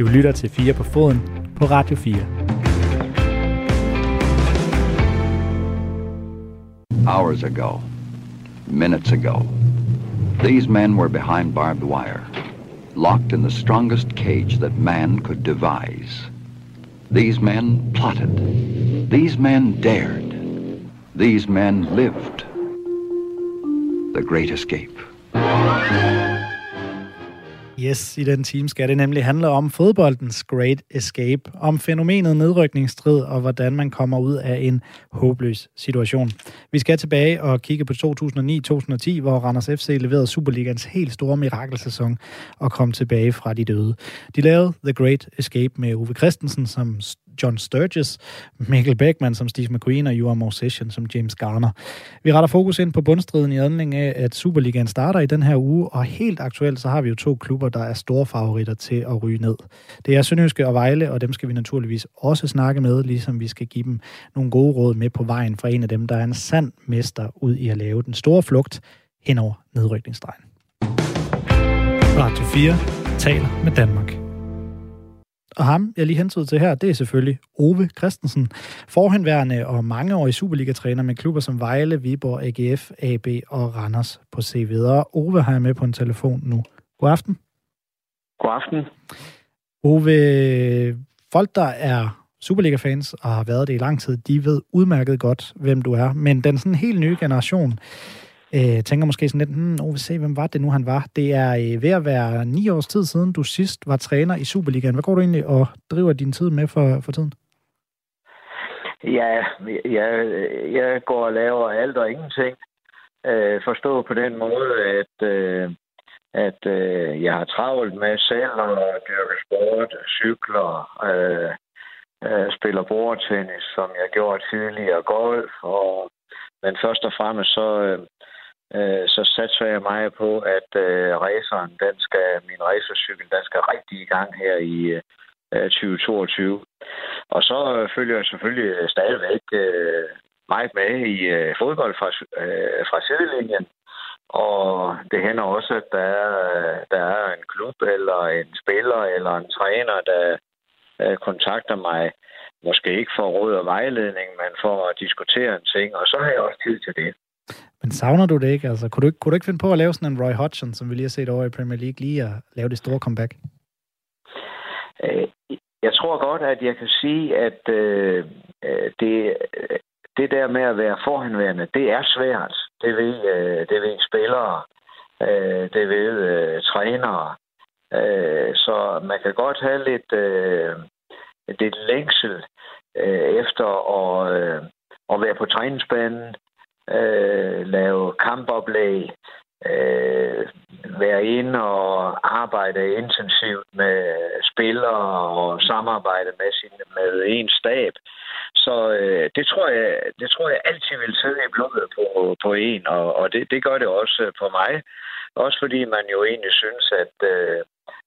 Du lytter til 4 på foden på Radio 4. Hours ago, minutes ago, these men were behind barbed wire, locked in the strongest cage that man could devise. These men plotted. These men dared. These men lived. The Great Escape. Yes, i den time skal det nemlig handle om fodboldens Great Escape, om fænomenet nedrykningsstrid og hvordan man kommer ud af en håbløs situation. Vi skal tilbage og kigge på 2009-2010, hvor Randers FC leverede Superligans helt store mirakelsæson og kom tilbage fra de døde. De lavede The Great Escape med Uwe Christensen som John Sturges, Michael Beckman som Steve McQueen og Johan Morsession som James Garner. Vi retter fokus ind på bundstriden i anledning af, at Superligaen starter i den her uge, og helt aktuelt så har vi jo to klubber, der er store favoritter til at ryge ned. Det er Sønderjyske og Vejle, og dem skal vi naturligvis også snakke med, ligesom vi skal give dem nogle gode råd med på vejen fra en af dem, der er en sand mester ud i at lave den store flugt hen over nedrykningsstregen. Radio 4 taler med Danmark. Og ham, jeg lige hentede til her, det er selvfølgelig Ove Christensen, forhenværende og mangeårig Superliga-træner med klubber som Vejle, Viborg, AGF, AB og Randers på CV. Og Ove har jeg med på en telefon nu. God aften. God aften. Ove, folk, der er Superliga-fans og har været det i lang tid, de ved udmærket godt, hvem du er. Men den sådan helt nye generation, øh, tænker måske sådan lidt, hmm, oh, se, hvem var det nu, han var? Det er øh, ved at være ni års tid siden, du sidst var træner i Superligaen. Hvad går du egentlig og driver din tid med for, for tiden? Ja, jeg, jeg går og laver alt og ingenting. Øh, forstå på den måde, at, øh, at øh, jeg har travlt med selv at dyrke sport, cykler, øh, øh, spiller bordtennis, som jeg gjorde tidligere, golf. Og, men først og fremmest så, øh, øh, så satser jeg mig på, at øh, raceren, den skal, min racercykel, den skal rigtig i gang her i øh, 2022. Og så øh, følger jeg selvfølgelig stadigvæk øh, meget med i øh, fodbold fra, øh, fra sidelinjen. Og det hænder også, at der er, der er en klub eller en spiller eller en træner, der øh, kontakter mig. Måske ikke for råd og vejledning, men for at diskutere en ting. Og så har jeg også tid til det. Men savner du det ikke? Altså, kunne, du ikke, kunne du ikke finde på at lave sådan en Roy Hodgson, som vi lige har set over i Premier League, lige at lave det store comeback? Øh, jeg tror godt, at jeg kan sige, at øh, øh det, det der med at være forhenværende, det er svært. Det ved, øh, det ved spillere, øh, det ved øh, trænere. Øh, så man kan godt have lidt, øh, lidt længsel øh, efter at, øh, at være på træningsbanen, øh, lave kampoplæg, øh, være inde og arbejde intensivt med spillere og samarbejde med, sin, med en stab. Så øh, det, tror jeg, det tror jeg altid vil sidde i blodet på, på en, og, og det, det gør det også på mig. Også fordi man jo egentlig synes, at, øh,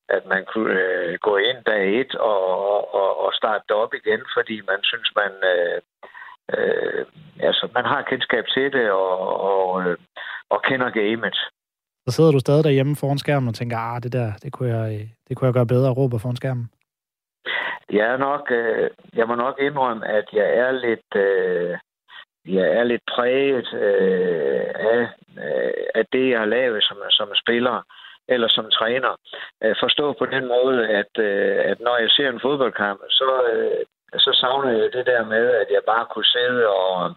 at man kunne øh, gå ind dag et og, og, og starte det op igen, fordi man synes, man... Øh, øh, altså, man har kendskab til det og, og, øh, og kender gamet. Så sidder du stadig derhjemme foran skærmen og tænker, ah, det der, det kunne jeg, det kunne jeg gøre bedre og råbe foran skærmen? Jeg er nok, øh, jeg må nok indrømme, at jeg er lidt, øh, jeg er lidt præget øh, af, øh, af det, jeg har lavet som, som spiller eller som træner. Øh, forstå på den måde, at, øh, at når jeg ser en fodboldkamp, så, øh, så savner jeg det der med, at jeg bare kunne sidde og,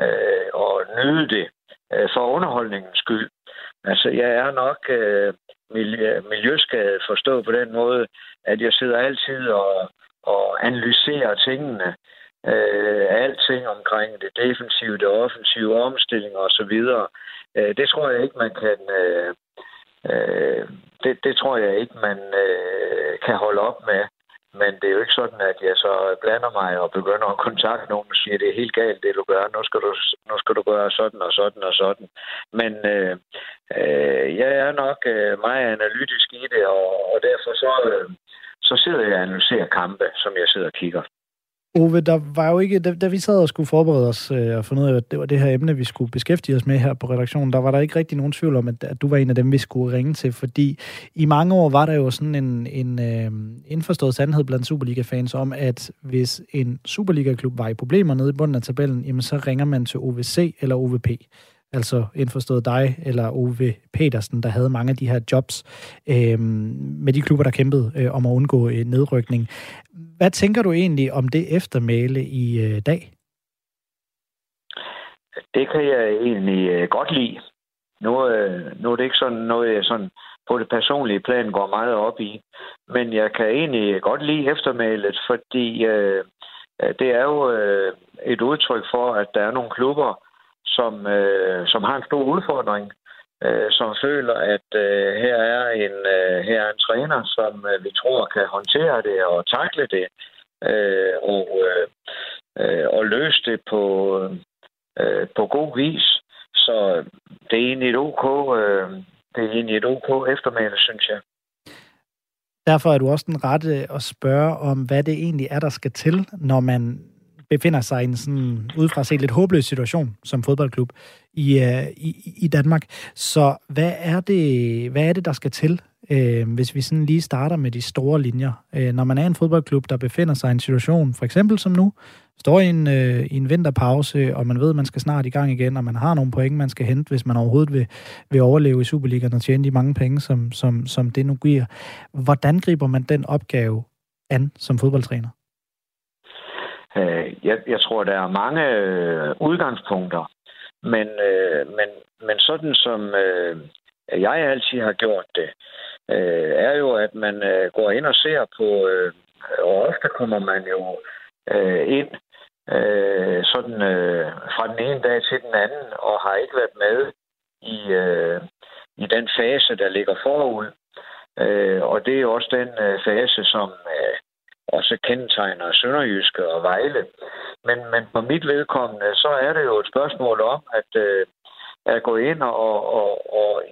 øh, og nyde det øh, for underholdningens skyld. Altså, jeg er nok øh, miljø, miljøskadet forstået på den måde, at jeg sidder altid og, og analyserer tingene. Øh, alting omkring det defensive, det offensive, omstilling og så videre. Øh, det tror jeg ikke, man kan... Øh, øh, det, det tror jeg ikke, man øh, kan holde op med. Men det er jo ikke sådan, at jeg så blander mig og begynder at kontakte nogen og siger, det er helt galt, det du gør. Nu skal du, nu skal du gøre sådan og sådan og sådan. Men øh, øh, jeg er nok øh, meget analytisk i det, og, og derfor så, øh, så sidder jeg og analyserer kampe, som jeg sidder og kigger. Ove, der var jo ikke, da, da vi sad og skulle forberede os øh, og finde ud af, at det var det her emne, vi skulle beskæftige os med her på redaktionen, der var der ikke rigtig nogen tvivl om, at, at du var en af dem, vi skulle ringe til, fordi i mange år var der jo sådan en, en øh, indforstået sandhed blandt Superliga-fans om, at hvis en Superliga-klub var i problemer nede i bunden af tabellen, jamen så ringer man til OVC eller OVP altså indforstået dig eller Ove Petersen, der havde mange af de her jobs øh, med de klubber, der kæmpede øh, om at undgå øh, nedrykning. Hvad tænker du egentlig om det eftermæle i øh, dag? Det kan jeg egentlig øh, godt lide. Nu, øh, nu er det ikke sådan noget, jeg sådan på det personlige plan går meget op i. Men jeg kan egentlig godt lide eftermælet, fordi øh, øh det er jo øh, et udtryk for, at der er nogle klubber, som, øh, som har en stor udfordring, øh, som føler, at øh, her, er en, øh, her er en træner, som øh, vi tror kan håndtere det og takle det, øh, og, øh, øh, og løse det på, øh, på god vis. Så det er egentlig et OK, øh, det er egentlig et OK eftermæle, synes jeg. Derfor er du også den rette at spørge om, hvad det egentlig er, der skal til, når man befinder sig i en sådan, udefra set lidt håbløs situation som fodboldklub øh, i, i, i Danmark. Så hvad er, det, hvad er det, der skal til, øh, hvis vi sådan lige starter med de store linjer? Øh, når man er en fodboldklub, der befinder sig i en situation, for eksempel som nu, står i en, øh, i en vinterpause, og man ved, at man skal snart i gang igen, og man har nogle point, man skal hente, hvis man overhovedet vil, vil overleve i Superligaen og tjene de mange penge, som, som, som det nu giver. Hvordan griber man den opgave an som fodboldtræner? Øh, jeg, jeg tror, der er mange øh, udgangspunkter, men, øh, men, men sådan som øh, jeg altid har gjort det, øh, er jo, at man øh, går ind og ser på, øh, og ofte kommer man jo øh, ind øh, sådan øh, fra den ene dag til den anden, og har ikke været med i, øh, i den fase, der ligger forud. Øh, og det er jo også den øh, fase, som øh, også kendetegner Sønderjyske og Vejle. Men, men på mit vedkommende, så er det jo et spørgsmål om, at, øh, at gå ind og, og, og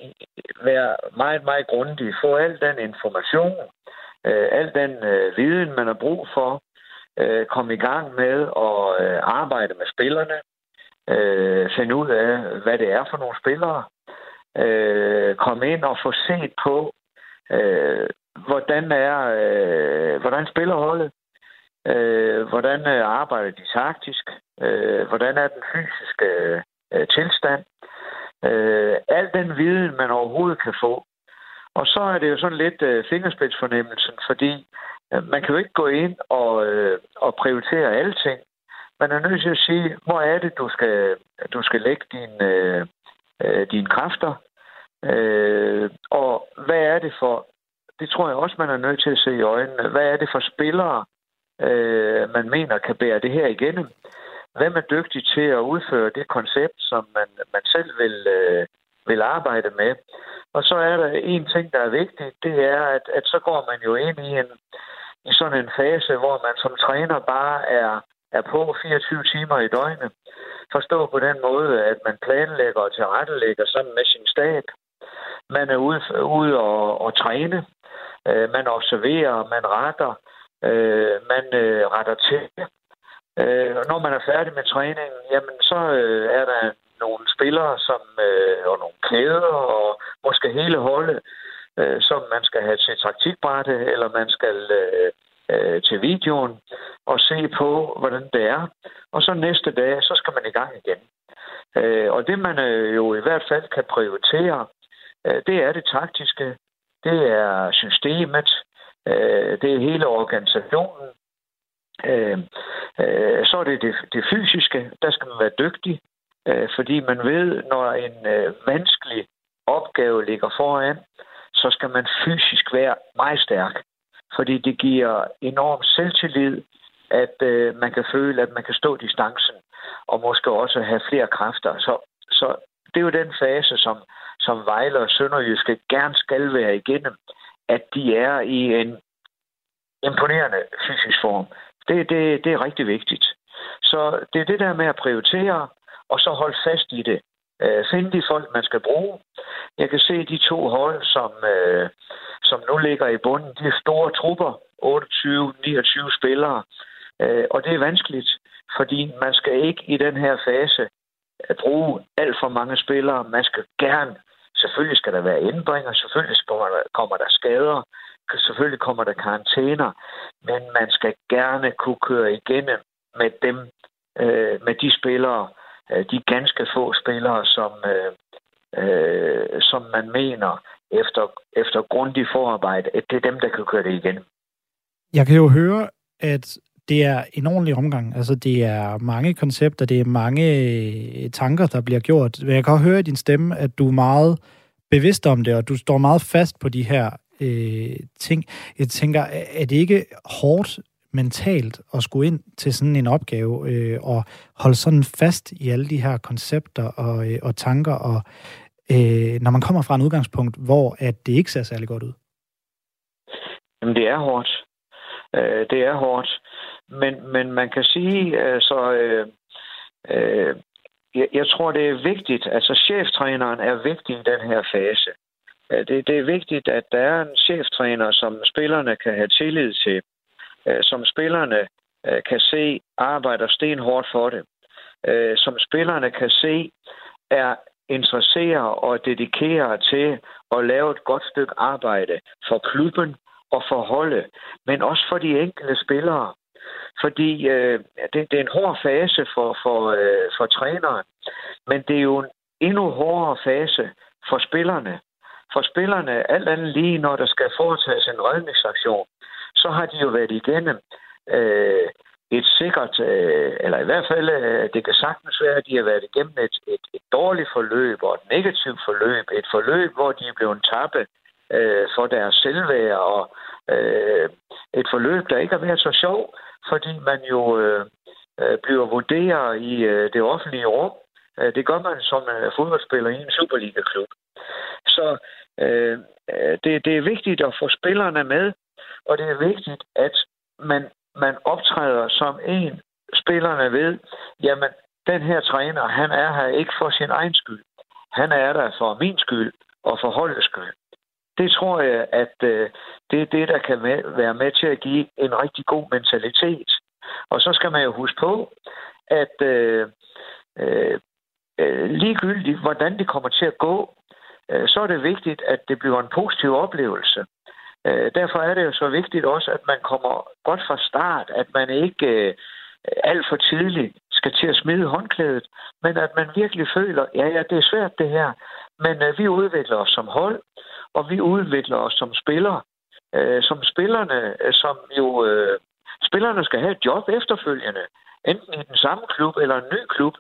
være meget, meget grundig, få al den information, øh, al den øh, viden, man har brug for, øh, komme i gang med at øh, arbejde med spillerne, øh, finde ud af, hvad det er for nogle spillere, øh, komme ind og få set på, øh, hvordan er øh, hvordan spiller holdet, øh, hvordan øh, arbejder de taktisk, øh, hvordan er den fysiske øh, tilstand, øh, al den viden, man overhovedet kan få. Og så er det jo sådan lidt øh, fingerspidsfornemmelsen, fordi øh, man kan jo ikke gå ind og, øh, og prioritere alting. Man er nødt til at sige, hvor er det, du skal, du skal lægge din, øh, øh, dine kræfter, øh, og hvad er det for det tror jeg også, man er nødt til at se i øjnene. Hvad er det for spillere, øh, man mener kan bære det her igennem? Hvem er dygtig til at udføre det koncept, som man, man selv vil, øh, vil arbejde med? Og så er der en ting, der er vigtig, det er, at, at så går man jo ind i, en, i sådan en fase, hvor man som træner bare er, er på 24 timer i døgnet. Forstå på den måde, at man planlægger og tilrettelægger sammen med sin stab. Man er ude, ude og, og træne. Øh, man observerer, man retter, øh, man øh, retter til. Øh, når man er færdig med træningen, jamen så øh, er der nogle spillere, som øh, og nogle kæder og måske hele holdet, øh, som man skal have til taktikbrætte, eller man skal øh, øh, til videoen og se på, hvordan det er. Og så næste dag, så skal man i gang igen. Øh, og det man øh, jo i hvert fald kan prioritere, øh, det er det taktiske, det er systemet, øh, det er hele organisationen. Øh, øh, så er det, det det fysiske, der skal man være dygtig, øh, fordi man ved, når en øh, vanskelig opgave ligger foran, så skal man fysisk være meget stærk, fordi det giver enorm selvtillid, at øh, man kan føle, at man kan stå distancen, og måske også have flere kræfter. Så, så det er jo den fase, som, som Vejle og Sønderjyske gerne skal være igennem, at de er i en imponerende fysisk form. Det, det, det er rigtig vigtigt. Så det er det der med at prioritere, og så holde fast i det. Øh, finde de folk, man skal bruge. Jeg kan se de to hold, som, øh, som nu ligger i bunden, de er store trupper, 28-29 spillere. Øh, og det er vanskeligt, fordi man skal ikke i den her fase at bruge alt for mange spillere. Man skal gerne, selvfølgelig skal der være ændringer, selvfølgelig kommer der skader, selvfølgelig kommer der karantæner, men man skal gerne kunne køre igennem med dem, øh, med de spillere, øh, de ganske få spillere, som, øh, øh, som man mener efter, efter grundig forarbejde, at det er dem, der kan køre det igen. Jeg kan jo høre, at det er en ordentlig omgang. Altså, det er mange koncepter, det er mange øh, tanker, der bliver gjort. Jeg kan høre i din stemme, at du er meget bevidst om det, og du står meget fast på de her øh, ting. Jeg tænker, er det ikke hårdt mentalt at skulle ind til sådan en opgave øh, og holde sådan fast i alle de her koncepter og, øh, og tanker, og øh, når man kommer fra en udgangspunkt, hvor at det ikke ser særlig godt ud? Jamen, det er hårdt. Øh, det er hårdt. Men, men man kan sige, altså, øh, øh, jeg, jeg tror, det er vigtigt, altså cheftræneren er vigtig i den her fase. Øh, det, det er vigtigt, at der er en cheftræner, som spillerne kan have tillid til, øh, som spillerne kan se arbejder stenhårdt for det, som spillerne kan se er interesseret og dedikeret til at lave et godt stykke arbejde for klubben og for holdet, men også for de enkelte spillere. Fordi øh, det, det er en hård fase for, for, øh, for træneren, men det er jo en endnu hårdere fase for spillerne. For spillerne, alt andet lige, når der skal foretages en redningsaktion, så har de jo været igennem øh, et sikkert, øh, eller i hvert fald, øh, det kan sagtens være, at de har været igennem et, et, et dårligt forløb og et negativt forløb. Et forløb, hvor de er blevet tappet øh, for deres selvværd og øh, et forløb, der ikke har været så sjov, fordi man jo øh, øh, bliver vurderet i øh, det offentlige rum. Øh, det gør man som øh, fodboldspiller i en Superliga-klub. Så øh, det, det er vigtigt at få spillerne med, og det er vigtigt, at man, man optræder som en, spillerne ved, jamen, den her træner, han er her ikke for sin egen skyld. Han er der for min skyld og for holdets skyld. Det tror jeg, at øh, det er det, der kan med, være med til at give en rigtig god mentalitet. Og så skal man jo huske på, at øh, øh, øh ligegyldigt, hvordan det kommer til at gå, øh, så er det vigtigt, at det bliver en positiv oplevelse. Øh, derfor er det jo så vigtigt også, at man kommer godt fra start, at man ikke øh, alt for tidligt skal til at smide håndklædet, men at man virkelig føler, ja, ja, det er svært det her, men øh, vi udvikler os som hold, og vi udvikler os som spillere. Øh, som spillerne, øh, som jo... Øh, spillerne skal have et job efterfølgende, enten i den samme klub eller en ny klub,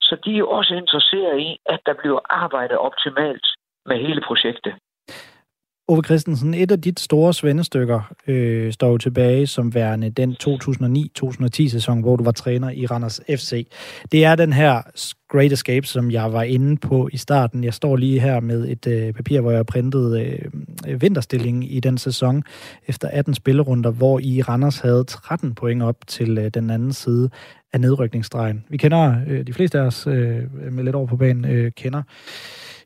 så de er jo også interesseret i, at der bliver arbejdet optimalt med hele projektet. Ove Christensen, et af dit store svendestykker øh, står jo tilbage som værende den 2009-2010 sæson, hvor du var træner i Randers FC. Det er den her Great Escape, som jeg var inde på i starten. Jeg står lige her med et øh, papir, hvor jeg har printet øh, vinterstillingen i den sæson efter 18 spillerunder, hvor I Randers havde 13 point op til øh, den anden side af nedrykningsstregen. Vi kender, øh, de fleste af os øh, med lidt over på banen, øh, kender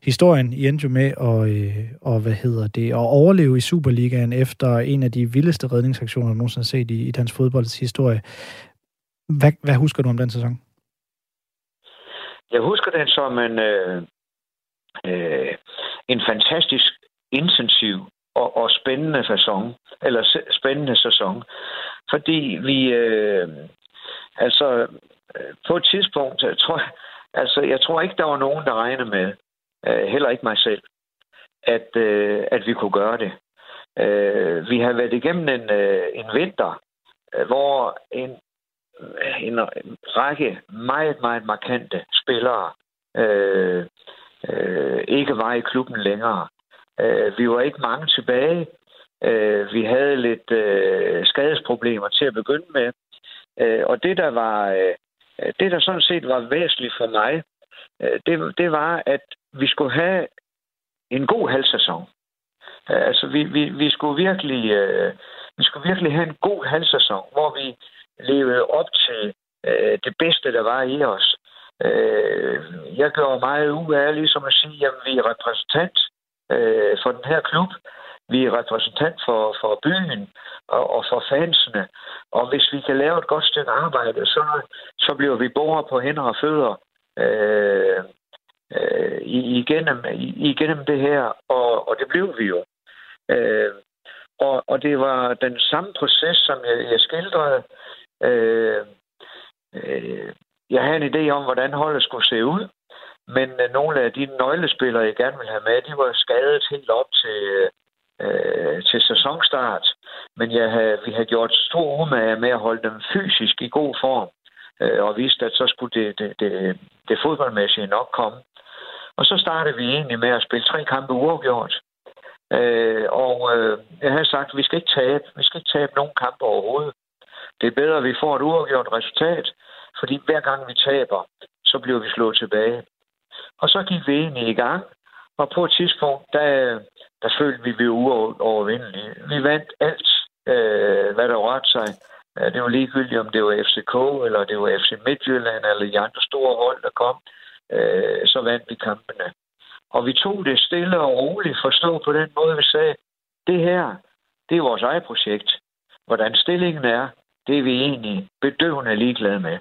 historien. I endte jo med at, øh, og, hvad hedder det, at overleve i Superligaen efter en af de vildeste redningsaktioner, jeg nogensinde har set i, i dansk fodbolds historie. Hvad, hvad husker du om den sæson? Jeg husker den som en, øh, øh, en fantastisk intensiv og, og spændende sæson, eller spændende sæson, fordi vi, øh, altså, øh, på et tidspunkt, øh, jeg tror, altså, jeg tror ikke, der var nogen, der regnede med, øh, heller ikke mig selv, at, øh, at vi kunne gøre det. Øh, vi har været igennem en, øh, en vinter, øh, hvor en, en, en række meget, meget markante spillere øh, øh, ikke var i klubben længere. Øh, vi var ikke mange tilbage. Øh, vi havde lidt øh, skadesproblemer til at begynde med. Øh, og det, der var... Øh, det, der sådan set var væsentligt for mig, øh, det, det var, at vi skulle have en god halvsæson. Øh, altså, vi, vi, vi, skulle virkelig, øh, vi skulle virkelig have en god halvsæson, hvor vi levede op til øh, det bedste, der var i os. Øh, jeg gør meget uærlig, som at sige, at vi er repræsentant øh, for den her klub. vi er repræsentant for, for byen og, og for fansene. Og hvis vi kan lave et godt stykke arbejde, så, så bliver vi borgere på hænder og fødder øh, øh, igennem, igennem det her, og, og det blev vi jo. Øh, og, og det var den samme proces, som jeg, jeg skildrede. Øh, øh, jeg havde en idé om, hvordan holdet skulle se ud, men øh, nogle af de nøglespillere, jeg gerne ville have med, de var skadet helt op til, øh, til sæsonstart. Men jeg havde, vi havde gjort stor umage med at holde dem fysisk i god form, øh, og vidste, at så skulle det, det, det, det fodboldmæssige nok komme. Og så startede vi egentlig med at spille tre kampe uafgjort. Øh, og øh, jeg har sagt, at vi skal ikke tabe. Vi skal ikke tabe nogen kampe overhovedet. Det er bedre, at vi får et uafgjort resultat, fordi hver gang vi taber, så bliver vi slået tilbage. Og så gik vi egentlig i gang, og på et tidspunkt, der, der følte vi, at vi var uovervindelige. Vi vandt alt, øh, hvad der rørte sig. Øh, det var ligegyldigt, om det var FCK, eller det var FC Midtjylland, eller de andre store hold, der kom. Øh, så vandt vi kampene. Og vi tog det stille og roligt, forstå på den måde, vi sagde, det her, det er vores eget projekt. Hvordan stillingen er, det er vi egentlig bedøvende ligeglade med.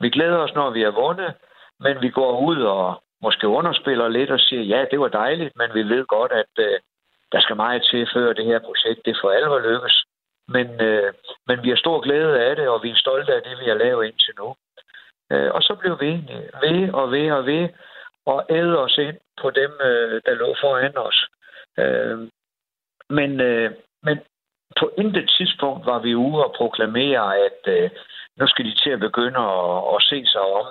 Vi glæder os, når vi har vundet, men vi går ud og måske underspiller lidt og siger, ja, det var dejligt, men vi ved godt, at øh, der skal meget til, før det her projekt det for alvor lykkes. Men, øh, men vi har stor glæde af det, og vi er stolte af det, vi har lavet indtil nu. Øh, og så blev vi egentlig ved og ved og ved, og æde os ind på dem, øh, der lå foran os. Øh, men, øh, men på intet tidspunkt var vi ude og proklamere, at øh, nu skal de til at begynde at, at se sig om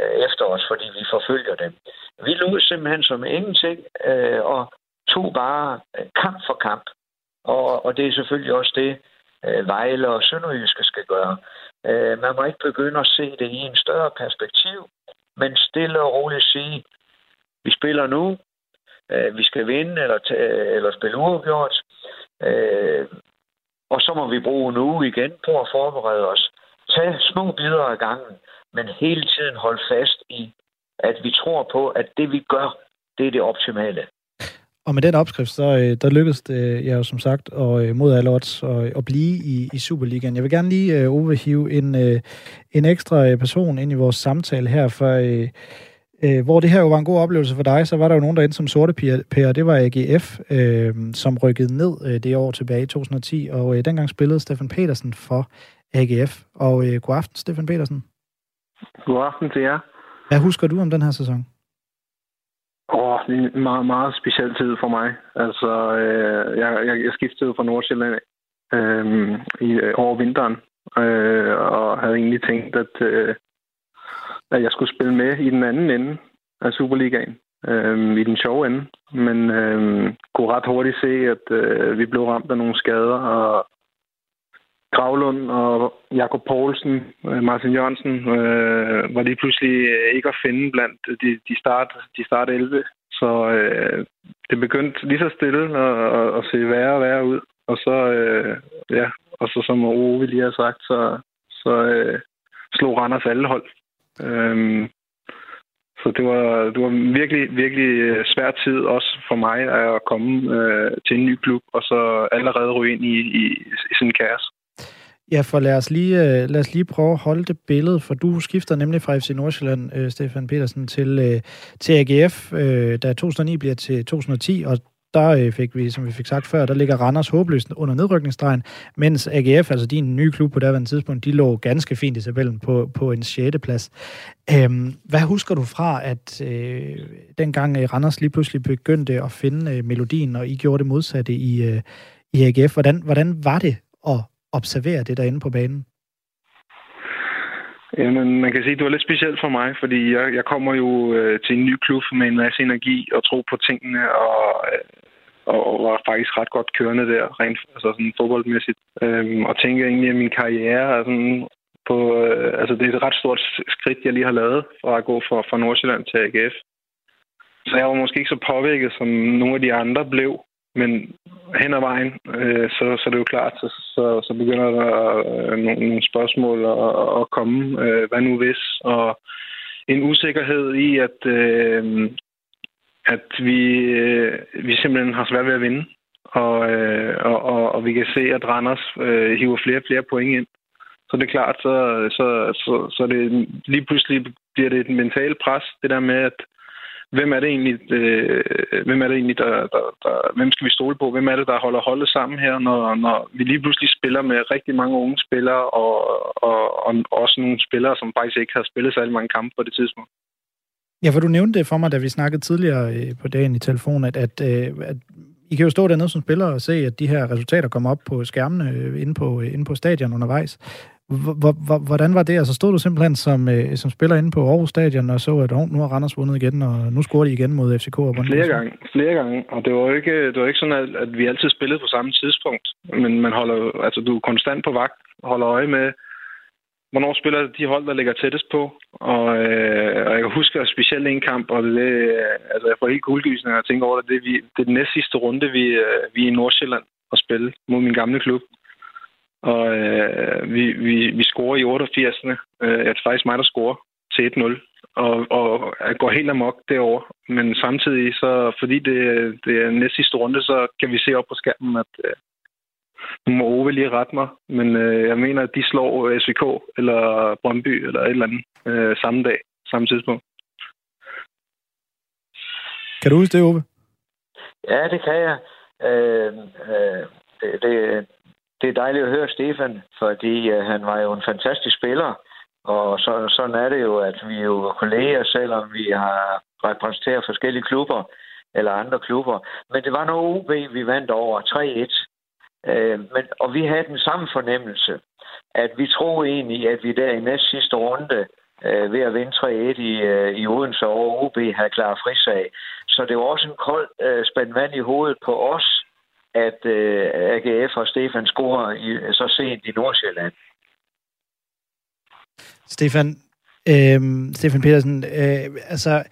øh, efter os, fordi vi forfølger dem. Vi lå simpelthen som ingenting øh, og tog bare øh, kamp for kamp. Og, og det er selvfølgelig også det, øh, Vejle og Sønderjyske skal gøre. Øh, man må ikke begynde at se det i en større perspektiv, men stille og roligt sige, vi spiller nu, øh, vi skal vinde eller, eller spille uafgjort, øh, og så må vi bruge en uge igen på at forberede os. Tag små bidder af gangen, men hele tiden holde fast i, at vi tror på, at det vi gør, det er det optimale. Og med den opskrift, så øh, der lykkedes det jeg jo som sagt og, øh, mod alle odds at, at blive i, i Superligaen. Jeg vil gerne lige, øh, Ove, hive en, en ekstra person ind i vores samtale her, for øh, hvor det her jo var en god oplevelse for dig, så var der jo nogen, der endte som sorte pære. Det var AGF, øh, som rykkede ned øh, det år tilbage i 2010, og øh, dengang spillede Stefan Petersen for AGF. Og øh, god aften, Stefan Petersen. God aften til jer. Hvad husker du om den her sæson? Åh, oh, en meget, meget speciel tid for mig. Altså, øh, jeg, jeg, jeg skiftede fra Nordsjælland øh, i, øh, over vinteren, øh, og havde egentlig tænkt, at, øh, at jeg skulle spille med i den anden ende af Superligaen, øh, i den sjove ende. Men øh, kunne ret hurtigt se, at øh, vi blev ramt af nogle skader, og Gravlund og Jakob Poulsen, øh, Martin Jørgensen, øh, var lige pludselig øh, ikke at finde blandt de, de, start, de start 11. Så øh, det begyndte lige så stille at, at, at se værre og værre ud. Og så, øh, ja, og så som Ove lige har sagt, så, så øh, slog Randers alle hold. Øhm, så det var, det var virkelig, virkelig øh, svær tid også for mig at komme øh, til en ny klub, og så allerede ryge ind i, i, i sådan en kaos. Ja, for lad os, lige, øh, lad os lige prøve at holde det billede, for du skifter nemlig fra FC Nordsjælland, øh, Stefan Petersen, til, øh, til AGF, øh, da 2009 bliver til 2010, og der øh, fik vi, som vi fik sagt før, der ligger Randers håbløst under nedrykningsstregen, mens AGF, altså din nye klub på daværende tidspunkt, de lå ganske fint i tabellen på, på en 6. plads. Øhm, hvad husker du fra, at øh, dengang øh, Randers lige pludselig begyndte at finde øh, melodien, og I gjorde det modsatte i, øh, i AGF? Hvordan, hvordan var det at observere det derinde på banen? Jamen, man kan sige, at det var lidt specielt for mig, fordi jeg, jeg kommer jo øh, til en ny klub med en masse energi og tro på tingene, og, øh, og var faktisk ret godt kørende der, rent altså sådan fodboldmæssigt. Øhm, og tænker egentlig, at min karriere er sådan på, øh, altså det er et ret stort skridt, jeg lige har lavet fra at gå fra, fra Nordsjælland til AGF. Så jeg var måske ikke så påvirket, som nogle af de andre blev. Men hen ad vejen, øh, så, så det er jo klart, så, så, så begynder der øh, nogle, nogle spørgsmål at, at komme. Øh, hvad nu hvis? Og en usikkerhed i, at, øh, at vi, øh, vi simpelthen har svært ved at vinde. og, øh, og, og, og vi kan se, at Randers øh, hiver flere og flere point ind. Så det er klart, så, så, så, så det, lige pludselig bliver det et mentalt pres, det der med, at hvem er det egentlig, øh, hvem er det egentlig der, der, der, hvem skal vi stole på? Hvem er det, der holder holdet sammen her, når, når vi lige pludselig spiller med rigtig mange unge spillere, og, og, og også nogle spillere, som faktisk ikke har spillet særlig mange kampe på det tidspunkt? Ja, for du nævnte det for mig, da vi snakkede tidligere øh, på dagen i telefonen, at, at, øh, at I kan jo stå dernede som spillere og se, at de her resultater kommer op på skærmene øh, inde på, inde på stadion undervejs. Hvordan var det? Altså stod du simpelthen som, øh, som spiller inde på Aarhus Stadion og så, at oh, nu har Randers vundet igen, og nu scorer de igen mod FCK? Og flere gange, flere gange. Og det var jo ikke, det var ikke sådan, at, at vi altid spillede på samme tidspunkt. Men man holder, altså, du er konstant på vagt, holder øje med, hvornår spiller de hold, der ligger tættest på. Og, øh, og jeg kan huske specielt en kamp, og det, altså jeg får helt kuldegysende, når jeg tænker over det. Det er, vi, det er den næst sidste runde, vi, øh, vi er i Nordsjælland og spille mod min gamle klub. Og øh, vi, vi, vi scorer i 88. Øh, det er faktisk mig, der scorer til 1-0. Og, og jeg går helt amok derovre. Men samtidig, så fordi det, det er næst sidste runde, så kan vi se op på skærmen, at, øh, nu må Ove lige rette mig, men øh, jeg mener, at de slår SVK eller Brøndby eller et eller andet øh, samme dag, samme tidspunkt. Kan du huske det, Ove? Ja, det kan jeg. Øh, øh, det, det, det er dejligt at høre Stefan, fordi øh, han var jo en fantastisk spiller. Og så, sådan er det jo, at vi er jo kolleger, selvom vi har repræsenteret forskellige klubber eller andre klubber. Men det var noget OB, vi vandt over 3-1. Øh, men, og vi havde den samme fornemmelse, at vi troede egentlig, at vi der i næste sidste runde øh, ved at vinde 3-1 i, øh, i Odense over OB havde klaret frisag. Så det var også en kold øh, spændt vand i hovedet på os, at øh, AGF og Stefan scorer i, så sent i Nordsjælland. Stefan, øh, Stefan Petersen, øh, altså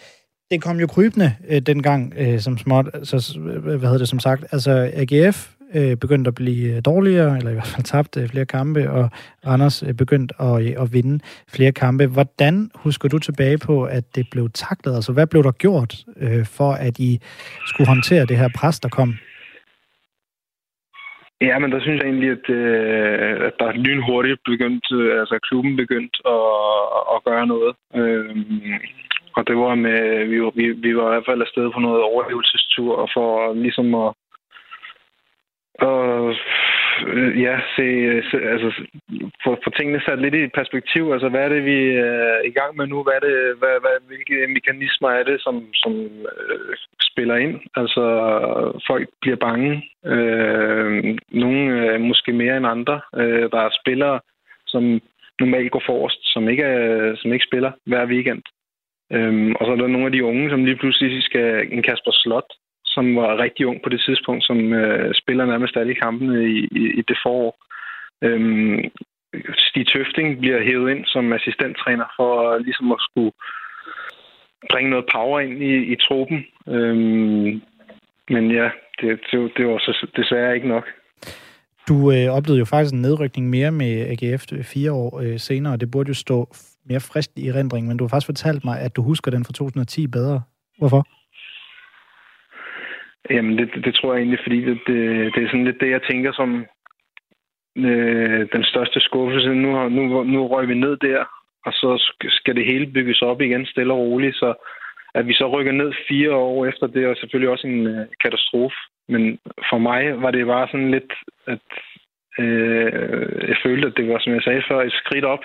det kom jo krybende øh, dengang, øh, som småt, så, hvad hedder det som sagt, altså AGF øh, begyndte at blive øh, dårligere, eller i hvert fald tabt øh, flere kampe, og Randers øh, begyndte at, øh, at vinde flere kampe. Hvordan husker du tilbage på, at det blev taklet? Altså, hvad blev der gjort øh, for, at I skulle håndtere det her pres, der kom? Ja, men der synes jeg egentlig, at, øh, at der lynhurtigt begyndt, altså klubben begyndt at, at gøre noget. Øh, og det var med, vi, vi, vi var i hvert fald afsted på noget overlevelsestur, og for ligesom at, at øh, ja, se, øh, se altså, få, få tingene sat lidt i perspektiv. Altså, hvad er det, vi er i gang med nu? Hvad er det, hvad, hvad, hvilke mekanismer er det, som, som øh, spiller ind? Altså, folk bliver bange. Øh, nogle øh, måske mere end andre. Øh, der er spillere, som normalt går forrest, som ikke, er, som ikke spiller hver weekend. Øhm, og så er der nogle af de unge, som lige pludselig skal en Kasper Slot, som var rigtig ung på det tidspunkt, som øh, spiller nærmest alle kampene i, i, i det forår. Øhm, Stig Tøfting bliver hævet ind som assistenttræner for ligesom at skulle bringe noget power ind i, i truppen. Øhm, men ja, det, det, det var så desværre ikke nok. Du øh, oplevede jo faktisk en nedrykning mere med AGF fire år øh, senere, det burde jo stå mere frisk i erindring, men du har faktisk fortalt mig, at du husker den fra 2010 bedre. Hvorfor? Jamen, det, det tror jeg egentlig, fordi det, det, det er sådan lidt det, jeg tænker som øh, den største skuffelse. Nu, har, nu, nu røg vi ned der, og så skal det hele bygges op igen stille og roligt. Så at vi så rykker ned fire år efter, det er selvfølgelig også en øh, katastrofe. Men for mig var det bare sådan lidt, at øh, jeg følte, at det var, som jeg sagde før, et skridt op.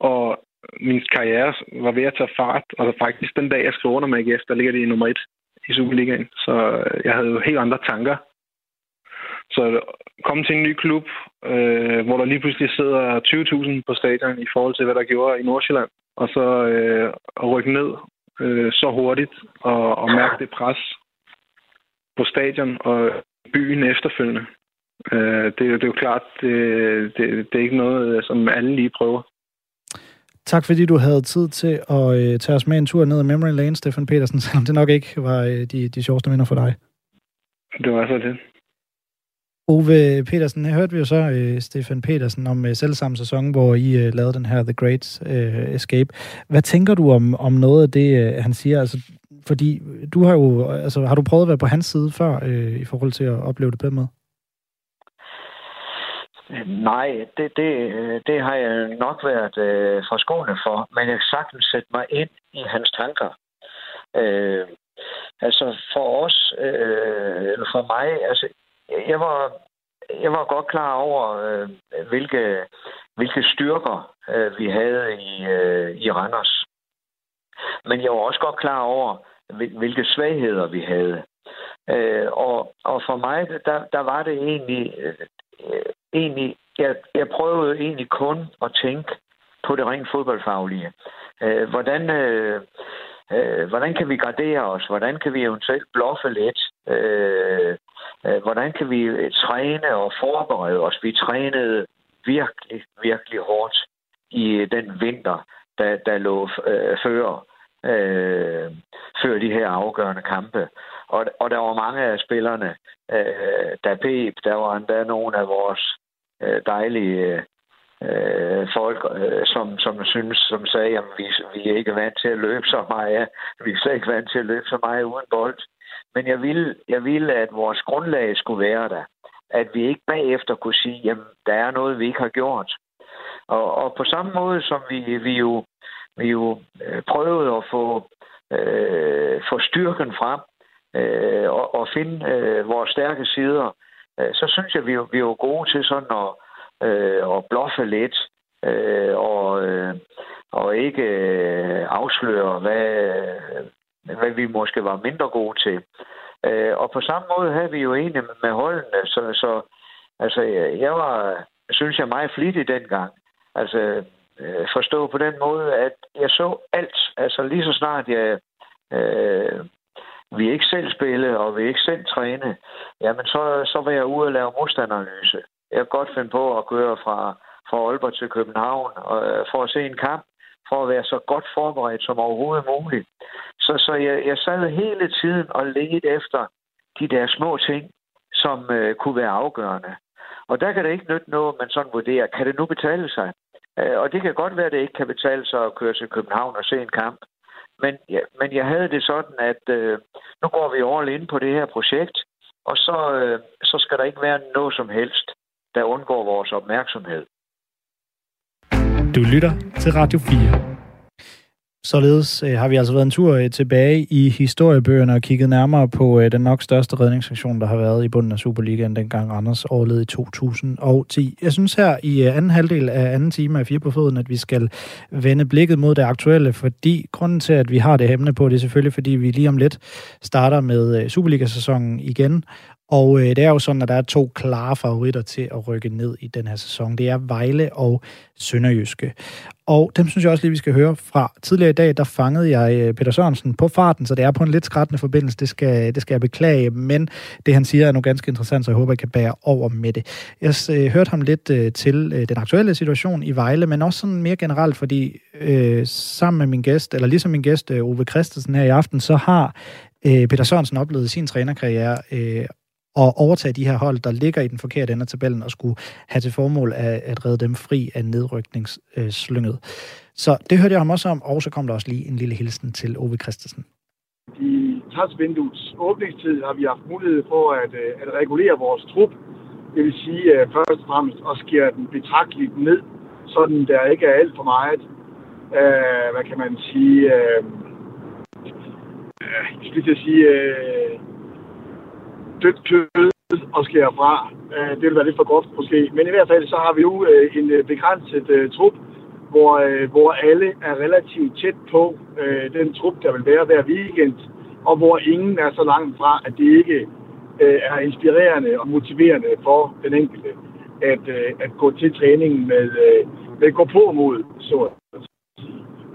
Og min karriere var ved at tage fart, og faktisk den dag, jeg skrev under med AGF, der ligger det i nummer et i Superligaen. Så øh, jeg havde jo helt andre tanker. Så komme til en ny klub, øh, hvor der lige pludselig sidder 20.000 på stadion i forhold til, hvad der gjorde i Nordsjælland, og så øh, at rykke ned øh, så hurtigt og, og mærke det pres på stadion og byen efterfølgende. Øh, det, det er jo klart, det, det, det er ikke noget, øh, som alle lige prøver. Tak fordi du havde tid til at øh, tage os med en tur ned ad Memory Lane, Stefan Petersen, selvom det nok ikke var øh, de, de sjoveste minder for dig. Det var så det. Ove Petersen, her hørte vi jo så øh, Stefan Petersen om øh, selvsamme sæson, hvor I øh, lavede den her The Great øh, Escape. Hvad tænker du om, om noget af det, øh, han siger? Altså, fordi du har jo, altså har du prøvet at være på hans side før, øh, i forhold til at opleve det på den måde? Nej, det, det, øh, det har jeg nok været øh, forskånet for, men jeg kan sagtens sætte mig ind i hans tanker. Øh, altså for os, øh, eller for mig, altså jeg var, jeg var godt klar over, øh, hvilke, hvilke styrker øh, vi havde i, øh, i Randers. Men jeg var også godt klar over, hvilke svagheder vi havde. Øh, og, og for mig, der, der var det egentlig, øh, egentlig jeg, jeg prøvede egentlig kun at tænke på det rent fodboldfaglige. Øh, hvordan, øh, øh, hvordan kan vi gradere os? Hvordan kan vi eventuelt bluffe lidt? Øh, øh, hvordan kan vi øh, træne og forberede os? Vi trænede virkelig, virkelig hårdt i øh, den vinter, der, der lå øh, før, øh, før de her afgørende kampe. Og, og der var mange af spillerne, øh, der pep. Der var endda nogle af vores øh, dejlige øh, folk, øh, som, som synes, som sagde, at vi, vi er ikke vant til at løbe så meget. Vi er slet ikke vant til at løbe så meget uden bold. Men jeg ville, jeg ville, at vores grundlag skulle være der. At vi ikke bagefter kunne sige, at der er noget, vi ikke har gjort. Og, og på samme måde som vi, vi jo, vi jo øh, prøvede at få, øh, få styrken frem øh, og, og finde øh, vores stærke sider, Øh, så synes jeg, vi, vi er gode til sådan at, øh, at bluffe lidt øh, og, øh, og ikke øh, afsløre, hvad, hvad vi måske var mindre gode til. Øh, og på samme måde havde vi jo egentlig med holdene, så, så altså, jeg var, synes jeg, meget flittig dengang. Altså, øh, forstå på den måde, at jeg så alt. Altså, lige så snart jeg øh, vi ikke selv spille, og vi ikke selv træne, jamen så, så vil jeg ud og lave modstanderanalyse. Jeg kan godt finde på at køre fra, fra Aalborg til København og, øh, for at se en kamp, for at være så godt forberedt som overhovedet muligt. Så, så jeg, jeg sad hele tiden og ledte efter de der små ting, som øh, kunne være afgørende. Og der kan det ikke nytte noget, man sådan vurderer, kan det nu betale sig? Øh, og det kan godt være, at det ikke kan betale sig at køre til København og se en kamp. Men, ja, men jeg havde det sådan, at øh, nu går vi all ind på det her projekt, og så, øh, så skal der ikke være noget som helst, der undgår vores opmærksomhed. Du lytter til Radio 4. Således øh, har vi altså været en tur øh, tilbage i historiebøgerne og kigget nærmere på øh, den nok største redningsaktion, der har været i bunden af Superligaen, dengang Anders overled i 2010. Jeg synes her i øh, anden halvdel af anden time af Fire på Foden, at vi skal vende blikket mod det aktuelle, fordi grunden til, at vi har det emne på, det er selvfølgelig, fordi vi lige om lidt starter med øh, Superliga-sæsonen igen, og øh, det er jo sådan, at der er to klare favoritter til at rykke ned i den her sæson. Det er Vejle og Sønderjyske. Og dem synes jeg også lige, vi skal høre fra. Tidligere i dag, der fangede jeg øh, Peter Sørensen på farten, så det er på en lidt skrættende forbindelse. Det skal, det skal jeg beklage, men det han siger er nu ganske interessant, så jeg håber, jeg kan bære over med det. Jeg øh, hørte ham lidt øh, til øh, den aktuelle situation i Vejle, men også sådan mere generelt, fordi øh, sammen med min gæst, eller ligesom min gæst øh, Ove Christensen her i aften, så har øh, Peter Sørensen oplevet sin trænerkarriere øh, at overtage de her hold, der ligger i den forkerte ende af tabellen, og skulle have til formål at, at redde dem fri af nedrykningsslynget. Så det hørte jeg ham også om, og så kom der også lige en lille hilsen til Ove Christensen. I transvinduets åbningstid har vi haft mulighed for at, øh, at regulere vores trup. Det vil sige at først og fremmest at skære den betragteligt ned, sådan der ikke er alt for meget, uh, hvad kan man sige, øh, jeg uh, til at sige, uh, dødt kød og skære fra. Øh, det vil være lidt for groft måske. Men i hvert fald så har vi jo øh, en øh, begrænset øh, trup, hvor, øh, hvor alle er relativt tæt på øh, den trup, der vil være hver weekend, og hvor ingen er så langt fra, at det ikke er inspirerende og motiverende for den enkelte at, at gå til træningen med, med gå på mod. Så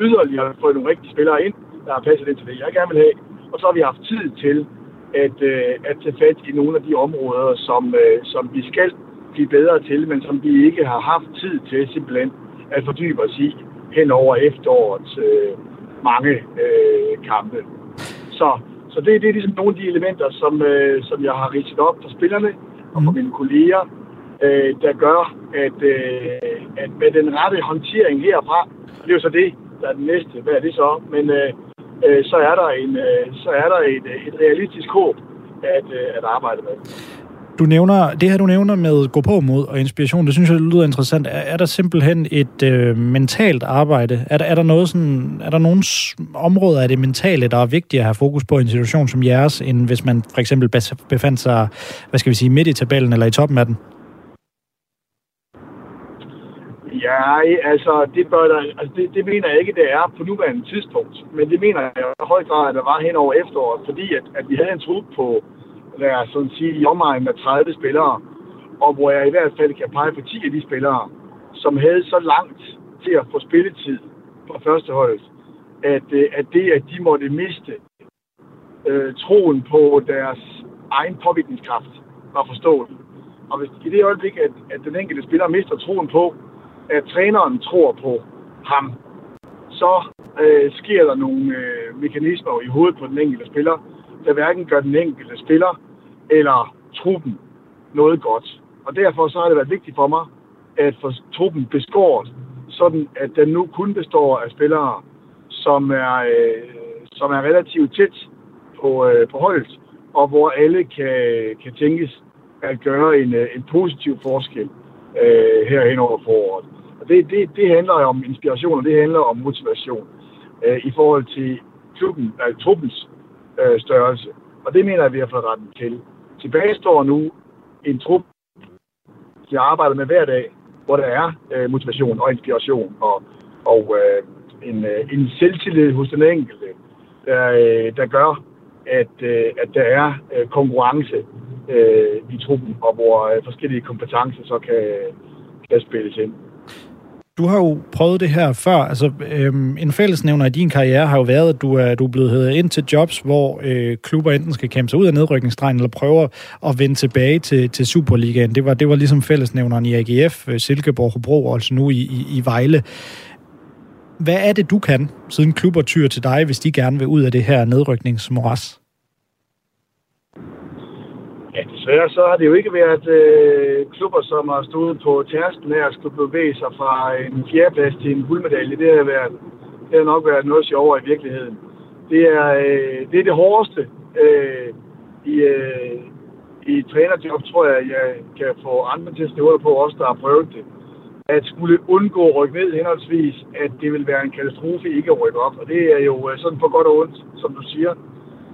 yderligere har vi fået nogle rigtige spillere ind, der har passet ind til det, jeg gerne vil have. Og så har vi haft tid til at, øh, at tage fat i nogle af de områder, som, øh, som vi skal blive bedre til, men som vi ikke har haft tid til simpelthen at fordybe os i hen over efterårets øh, mange øh, kampe. Så, så det, det er ligesom nogle af de elementer, som, øh, som jeg har ridset op for spillerne og for mm. mine kolleger, øh, der gør, at, øh, at med den rette håndtering herfra, og det er jo så det, der er den næste, hvad er det så? Men øh, øh, så er der, en, øh, så er der et, øh, et realistisk håb at, øh, at arbejde med. Du nævner, det her du nævner med gå på mod og inspiration, det synes jeg lyder interessant. Er, er der simpelthen et øh, mentalt arbejde? Er der, er der noget sådan, er der nogle områder af det mentale, der er vigtigt at have fokus på i en situation som jeres, end hvis man for eksempel befandt sig, hvad skal vi sige, midt i tabellen eller i toppen af den? Ja, altså, det, bør der, altså det, det mener jeg ikke, det er på nuværende tidspunkt. Men det mener jeg i høj grad, at der var hen over efteråret, fordi at, at vi havde en trup på, lad os sådan sige, i omegn med 30 spillere, og hvor jeg i hvert fald kan pege på 10 af de spillere, som havde så langt til at få spilletid på første hold, at, øh, at det, at de måtte miste øh, troen på deres egen påvirkningskraft, var forstået. Og hvis i det øjeblik, at, at den enkelte spiller mister troen på, at træneren tror på ham, så øh, sker der nogle øh, mekanismer i hovedet på den enkelte spiller, der hverken gør den enkelte spiller eller truppen noget godt. Og derfor så har det været vigtigt for mig at få truppen beskåret, sådan at den nu kun består af spillere, som er, øh, som er relativt tæt på, øh, på holdet, og hvor alle kan, kan tænkes at gøre en, øh, en positiv forskel øh, her hen over foråret. Og det, det, det handler om inspiration, og det handler om motivation øh, i forhold til klubben, øh, truppens øh, størrelse. Og det mener jeg, vi har fået retten til. Tilbage står nu en trup, jeg arbejder med hver dag, hvor der er øh, motivation og inspiration og, og øh, en, øh, en selvtillid hos den enkelte, der, øh, der gør, at, øh, at der er øh, konkurrence øh, i truppen, og hvor øh, forskellige kompetencer så kan, kan spilles ind. Du har jo prøvet det her før. Altså, øhm, en fællesnævner i din karriere har jo været, at du er, du er blevet heddet ind til jobs, hvor øh, klubber enten skal kæmpe sig ud af nedrykningsstregen, eller prøver at vende tilbage til, til Superligaen. Det var, det var ligesom fællesnævneren i AGF, øh, Silkeborg, Hobro, og altså nu i, i, i Vejle. Hvad er det, du kan, siden klubber tyr til dig, hvis de gerne vil ud af det her nedrykningsmoras? Ja, desværre så har det jo ikke været øh, klubber, som har stået på tærsken af at skulle bevæge sig fra en fjerdeplads til en guldmedalje. Det har, været, det har nok været noget sjovere i virkeligheden. Det er, øh, det, er det hårdeste øh, i, øh, i trænerjob, tror jeg, jeg kan få andre til at stå på, også der har prøvet det. At skulle undgå at rykke ned henholdsvis, at det vil være en katastrofe ikke at rykke op. Og det er jo øh, sådan på godt og ondt, som du siger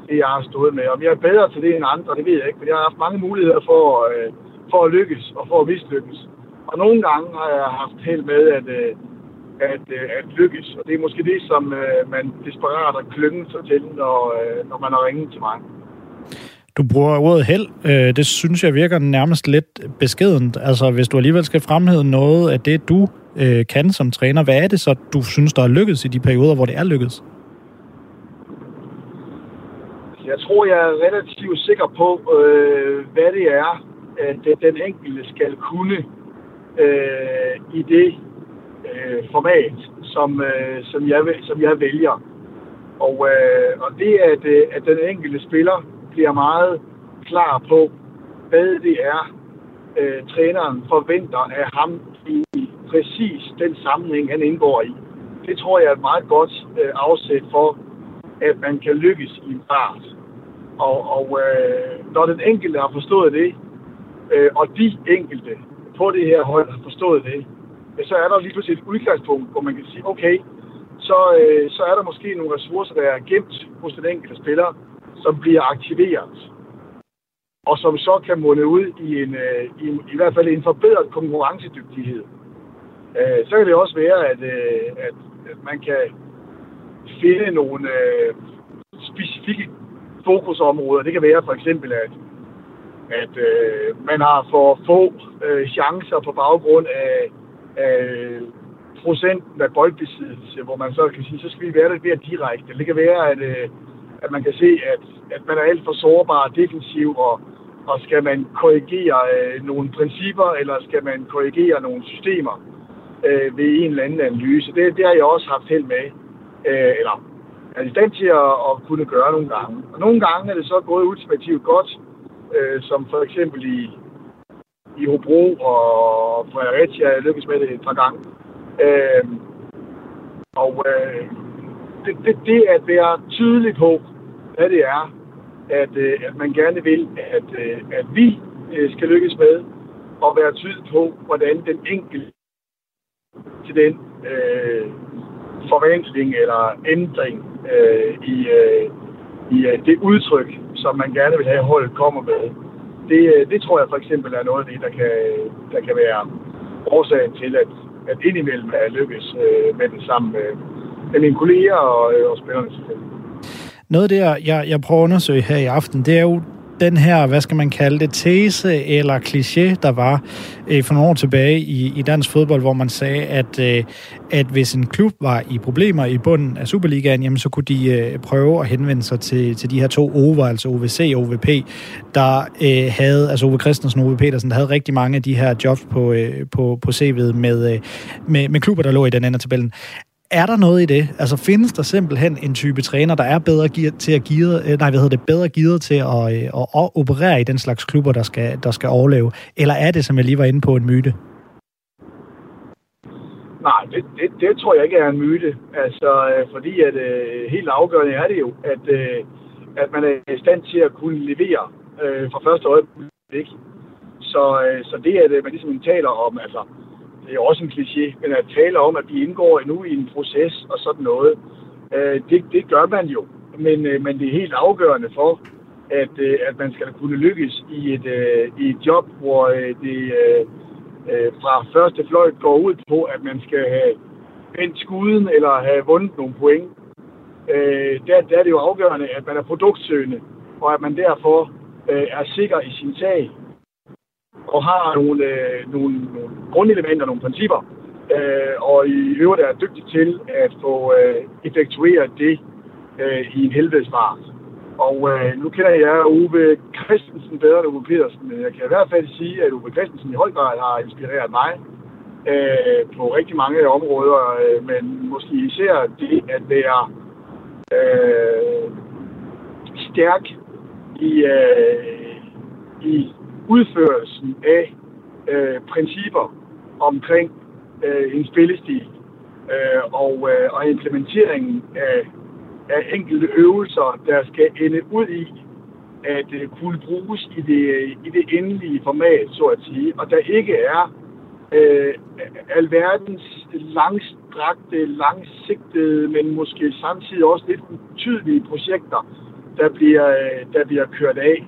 det, jeg har stået med. Om jeg er bedre til det end andre, det ved jeg ikke, for jeg har haft mange muligheder for, øh, for at lykkes og for at mislykkes. Og nogle gange har jeg haft held med at, øh, at, øh, at lykkes, og det er måske det, som øh, man desperat og klynge sig til, når, øh, når man har ringet til mig. Du bruger ordet held. Øh, det synes jeg virker nærmest lidt beskedent. Altså, hvis du alligevel skal fremhæve noget af det, du øh, kan som træner, hvad er det så, du synes, der er lykkedes i de perioder, hvor det er lykkedes? Jeg tror, jeg er relativt sikker på, øh, hvad det er, at den enkelte skal kunne øh, i det øh, format, som, øh, som, jeg, som jeg vælger. Og, øh, og det, at, øh, at den enkelte spiller bliver meget klar på, hvad det er, øh, træneren forventer af ham i præcis den sammenhæng, han indgår i. Det tror jeg er et meget godt øh, afsæt for, at man kan lykkes i en fart. Og, og øh, når den enkelte har forstået det, øh, og de enkelte på det her hold har forstået det, så er der lige pludselig et udgangspunkt, hvor man kan sige, okay, så, øh, så er der måske nogle ressourcer, der er gemt hos den enkelte spiller, som bliver aktiveret, og som så kan munde ud i, en, øh, i, i hvert fald en forbedret konkurrencedygtighed. Øh, så kan det også være, at, øh, at, at man kan finde nogle øh, specifikke fokusområder. Det kan være for eksempel, at, at øh, man har for få øh, chancer på baggrund af, af procenten af boldbesiddelse, hvor man så kan sige, så skal vi være lidt mere direkte. Det kan være, at, øh, at man kan se, at, at man er alt for sårbar og defensiv, og, og skal man korrigere øh, nogle principper, eller skal man korrigere nogle systemer øh, ved en eller anden analyse. Det, det har jeg også haft held med, øh, eller er i stand til at, at kunne gøre nogle gange. Og nogle gange er det så gået ultimativt godt, øh, som for eksempel i, i Hobro og Fredericia, lykkedes med det et par gange. Øh, og, øh, det, det, det at være tydelig på, hvad det er, at, øh, at man gerne vil, at, øh, at vi øh, skal lykkes med, og være tydelig på, hvordan den enkelte til den øh, forvandling eller ændring øh, i, øh, i øh, det udtryk, som man gerne vil have, holdet kommer med. Det, øh, det tror jeg for eksempel er noget af det, der kan, der kan være årsagen til, at, at indimellem er lykkes øh, med det sammen med, med mine kolleger og, øh, og spillerne selvfølgelig. Noget af det, jeg, jeg prøver at undersøge her i aften, det er jo den her, hvad skal man kalde det, tese eller kliché, der var øh, for nogle år tilbage i, i dansk fodbold, hvor man sagde, at, øh, at hvis en klub var i problemer i bunden af Superligaen, jamen, så kunne de øh, prøve at henvende sig til, til de her to over, altså OVC og OVP, der øh, havde, altså Ove Christensen og Ove Petersen, der havde rigtig mange af de her jobs på, øh, på, på CV'et med, øh, med, med klubber, der lå i den anden af tabellen er der noget i det? Altså findes der simpelthen en type træner, der er bedre gearet til at give, øh, nej, hvad hedder det, bedre gearet til at, øh, at, at operere i den slags klubber, der skal, der skal overleve? Eller er det, som jeg lige var inde på, en myte? Nej, det, det, det tror jeg ikke er en myte. Altså, øh, fordi at øh, helt afgørende er det jo, at, øh, at man er i stand til at kunne levere øh, fra første øjeblik. Så, øh, så det, at man ligesom taler om, altså, det er også en kliché, men at tale om, at vi indgår nu i en proces og sådan noget, øh, det, det gør man jo. Men, øh, men det er helt afgørende for, at, øh, at man skal kunne lykkes i et, øh, i et job, hvor øh, det øh, øh fra første fløjt går ud på, at man skal have vendt skuden eller have vundet nogle point. Øh, der, der er det jo afgørende, at man er produktsøgende, og at man derfor øh, er sikker i sin sag og har nogle, øh, nogle, nogle grundelementer, nogle principper, øh, og i øvrigt er dygtig til at få øh, effektueret det øh, i en helvedesfart. Og øh, nu kender jeg Uwe Christensen bedre end Uwe Petersen, men jeg kan i hvert fald sige, at Uwe Christensen i høj grad har inspireret mig øh, på rigtig mange områder, øh, men måske især det at være øh, stærk i, øh, i udførelsen af øh, principper omkring øh, en spillestil øh, og, øh, og implementeringen af, af enkelte øvelser, der skal ende ud i at øh, kunne bruges i det, i det endelige format, så at sige, og der ikke er øh, alverdens langstrakte, langsigtede, men måske samtidig også lidt utydelige projekter, der bliver, øh, der bliver kørt af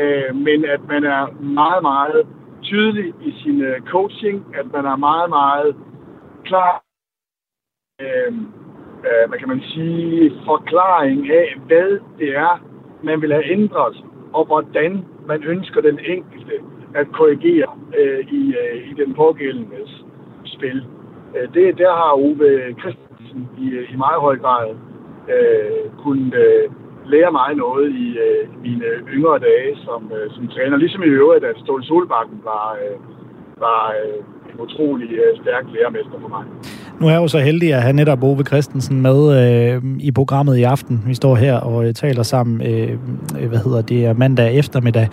øh, men at man er meget, meget tydelig i sin øh, coaching, at man er meget, meget klar, øh, øh, hvad kan man sige, forklaring af, hvad det er, man vil have ændret, og hvordan man ønsker den enkelte at korrigere øh, i, øh, i den pågældende spil. Øh, det, der har Ove Christensen i, øh, i meget høj grad øh, kunnet øh, lære mig noget i øh, mine yngre dage som, øh, som træner. Ligesom i øvrigt, at Ståle Solbakken var, øh, var øh, en utrolig øh, stærk lærermester for mig. Nu er jeg jo så heldig at have netop Ove Christensen med øh, i programmet i aften. Vi står her og øh, taler sammen, øh, øh hvad hedder det, øh, mandag eftermiddag.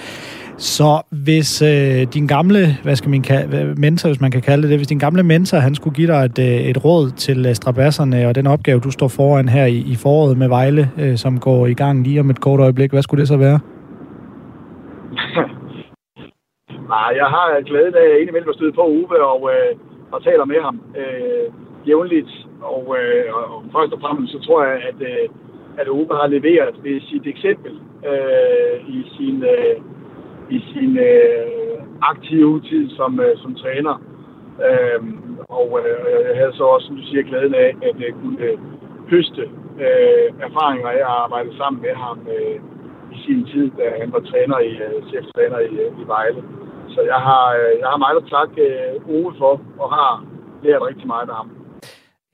Så hvis øh, din gamle, hvad skal man kalde, mentor, hvis man kan kalde det, hvis din gamle mentor, han skulle give dig et, øh, et råd til øh, strabasserne og den opgave, du står foran her i, i foråret med Vejle, øh, som går i gang lige om et kort øjeblik, hvad skulle det så være? Nej, ah, jeg har glæden af indimellem at støde på Uwe og, øh, og taler med ham øh, jævnligt. Og, øh, og først og fremmest så tror jeg, at, øh, at Uwe har leveret ved sit eksempel øh, i sin... Øh, i sin øh, aktive tid som, øh, som træner. Øhm, øh, og øh, jeg havde så også, som du siger, glæden af at øh, kunne øh, høste øh, erfaringer af at arbejde sammen med ham øh, i sin tid, da han var træner i, øh, cheftræner i, øh, i Vejle. Så jeg har, øh, jeg har meget at takke øh, Ove for, og har lært rigtig meget af ham.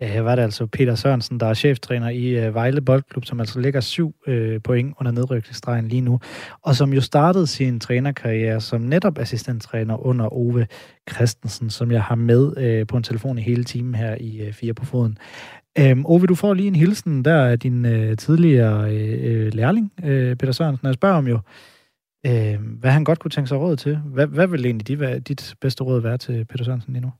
Ja, her var det altså Peter Sørensen, der er cheftræner i uh, Vejle Boldklub, som altså ligger syv uh, point under nedrykningsstregen lige nu, og som jo startede sin trænerkarriere som netop assistenttræner under Ove Christensen, som jeg har med uh, på en telefon i hele timen her i uh, Fire på Foden. Um, Ove, du får lige en hilsen der af din uh, tidligere uh, lærling, uh, Peter Sørensen. Jeg spørger om jo, uh, hvad han godt kunne tænke sig råd til. Hvad, hvad vil egentlig dit, dit bedste råd være til Peter Sørensen lige nu?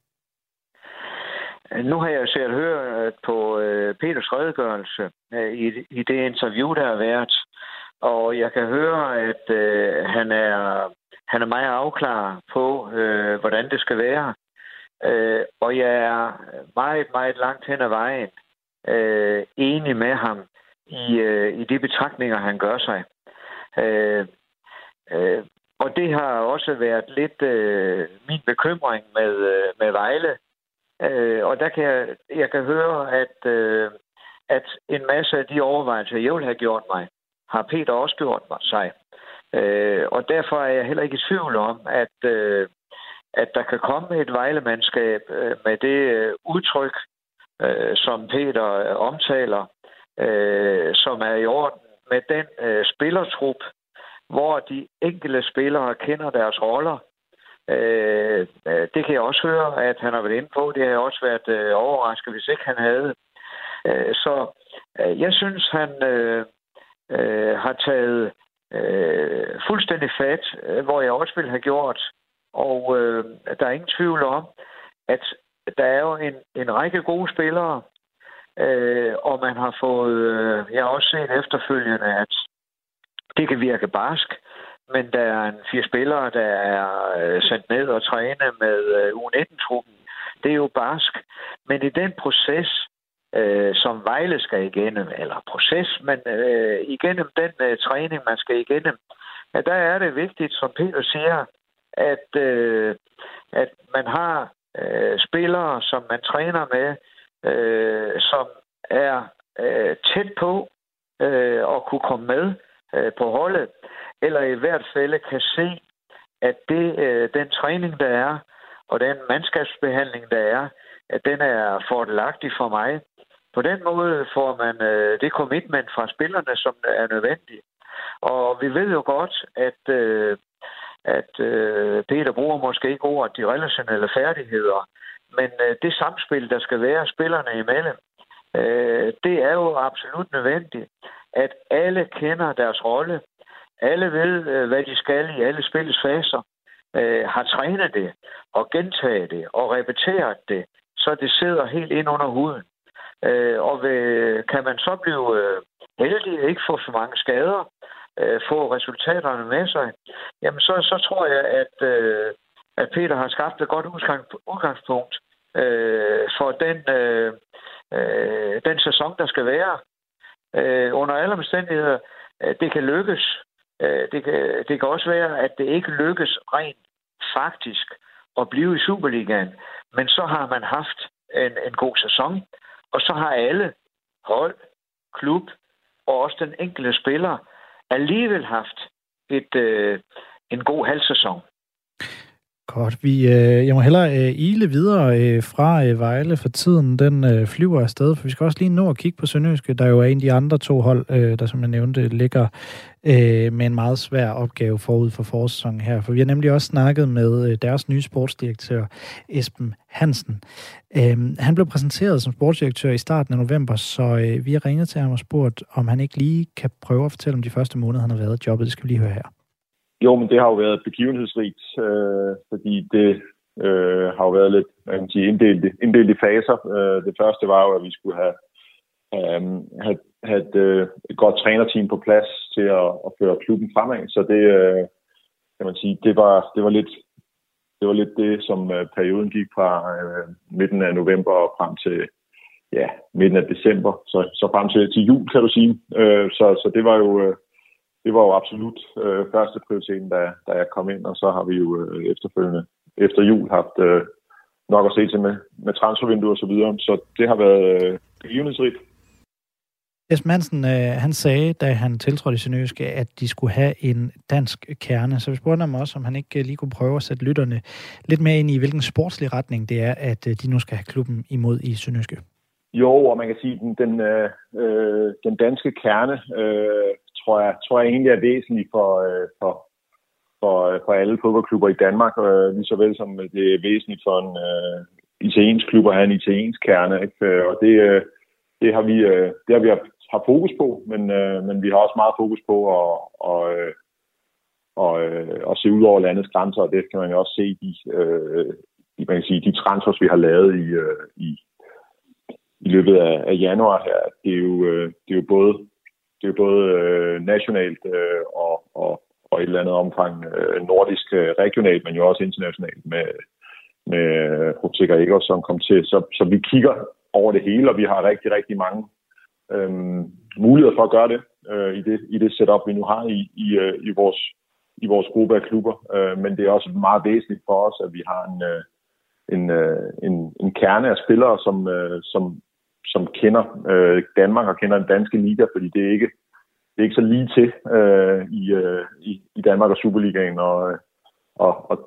Øh, nu har jeg selv hørt øh, på øh, Peters redegørelse øh, i, i det interview, der har været, og jeg kan høre, at øh, han, er, han er meget afklaret på, øh, hvordan det skal være. Øh, og jeg er meget, meget langt hen ad vejen øh, enig med ham i, øh, i de betragtninger, han gør sig. Øh, øh, og det har også været lidt øh, min bekymring med, øh, med Vejle. Øh, og der kan jeg, jeg kan høre, at, øh, at en masse af de overvejelser, jeg ville have gjort mig, har Peter også gjort mig sig. Øh, og derfor er jeg heller ikke i tvivl om, at, øh, at der kan komme et vejlemandskab øh, med det øh, udtryk, øh, som Peter øh, omtaler, øh, som er i orden med den øh, spillertrup, hvor de enkelte spillere kender deres roller. Øh, øh, det kan jeg også høre, at han har været inde på. Det har jeg også været øh, overrasket, hvis ikke han havde. Øh, så øh, jeg synes, han øh, øh, har taget øh, fuldstændig fat, øh, hvor jeg også ville have gjort. Og øh, der er ingen tvivl om, at der er jo en, en række gode spillere, øh, og man har fået, øh, jeg har også set efterfølgende, at det kan virke barsk, men der er en fire spillere, der er øh, sendt ned og træne med øh, U19-truppen. Det er jo barsk. Men i den proces, øh, som Vejle skal igennem, eller proces, men øh, igennem den øh, træning, man skal igennem, ja, der er det vigtigt, som Peter siger, at, øh, at man har øh, spillere, som man træner med, øh, som er øh, tæt på øh, at kunne komme med øh, på holdet, eller i hvert fald kan se, at det, øh, den træning, der er, og den mandskabsbehandling, der er, at den er fordelagtig for mig. På den måde får man øh, det commitment fra spillerne, som er nødvendigt. Og vi ved jo godt, at, øh, at øh, Peter bruger måske ikke ordet de relationelle færdigheder, men øh, det samspil, der skal være spillerne imellem, øh, det er jo absolut nødvendigt, at alle kender deres rolle. Alle ved, øh, hvad de skal i alle spillets faser. Øh, har trænet det, og gentaget det, og repeteret det, så det sidder helt ind under huden. Øh, og ved, kan man så blive øh, heldig, ikke få for mange skader, øh, få resultaterne med sig, jamen så, så tror jeg, at, øh, at Peter har skabt et godt udgangspunkt øh, for den, øh, øh, den sæson, der skal være. Øh, under alle omstændigheder, øh, det kan lykkes. Øh, det, kan, det kan også være, at det ikke lykkes rent faktisk at blive i Superligaen, men så har man haft en, en god sæson, og så har alle hold, klub og også den enkelte spiller alligevel haft et, øh, en god halvsæson. Godt. Vi, øh, jeg må hellere øh, ile videre øh, fra øh, Vejle, for tiden den øh, flyver afsted, for vi skal også lige nå at kigge på Sønderjyske, der jo er en af de andre to hold, øh, der som jeg nævnte, ligger øh, med en meget svær opgave forud for forårssæsonen her. For vi har nemlig også snakket med øh, deres nye sportsdirektør, Esben Hansen. Øh, han blev præsenteret som sportsdirektør i starten af november, så øh, vi har ringet til ham og spurgt, om han ikke lige kan prøve at fortælle om de første måneder, han har været i jobbet. Det skal vi lige høre her. Jo, men det har jo været begivenhedsrigt, øh, fordi det øh, har jo været lidt man kan sige, inddelt, inddelt i faser. Øh, det første var jo, at vi skulle have, øh, have, have et, øh, et godt trænerteam på plads til at, at føre klubben fremad. Så det, øh, kan man sige, det var, det var lidt det var lidt det, som øh, perioden gik fra øh, midten af november og frem til ja, midten af december. Så, så frem til, til jul, kan du sige. Øh, så, så det var jo... Øh, det var jo absolut øh, første prioriteten, da, da jeg kom ind, og så har vi jo øh, efterfølgende efter jul haft øh, nok at se til med, med transfervinduer og så videre. Så det har været øh, begivenhedsrigt. Esben Hansen, øh, han sagde, da han tiltrådte i Sønderjyske, at de skulle have en dansk kerne. Så vi spurgte ham også, om han ikke lige kunne prøve at sætte lytterne lidt mere ind i, hvilken sportslig retning det er, at øh, de nu skal have klubben imod i Sønderjyske. Jo, og man kan sige, at den, den, øh, den danske kerne øh, tror jeg, tror jeg egentlig er væsentlig for, øh, for, for, øh, for alle fodboldklubber i Danmark, øh, lige så vel som øh, det er væsentligt for en øh, italiensk klub at have en italiensk kerne. Ikke? Øh, og det, øh, det har vi, øh, det har vi har fokus på, men, øh, men vi har også meget fokus på at, og, øh, og, øh, at se ud over landets grænser, og det kan man jo også se i, øh, i man kan sige, de transfers, vi har lavet i, øh, i i løbet af, af januar her. Det er jo, øh, det er jo både, det er både øh, nationalt øh, og, og, og i et eller andet omfang øh, nordisk øh, regionalt, men jo også internationalt med, med øh, Rutger Eger, som kom til. Så, så vi kigger over det hele, og vi har rigtig, rigtig mange øh, muligheder for at gøre det øh, i, det, i det setup, vi nu har i, i, øh, i, vores, i vores gruppe af klubber. Øh, men det er også meget væsentligt for os, at vi har en, øh, en, øh, en, en kerne af spillere, som, øh, som, som kender øh, Danmark og kender den danske liga, fordi det er ikke, det er ikke så lige til øh, i, øh, i, i Danmark og Superligaen, og, øh, og, og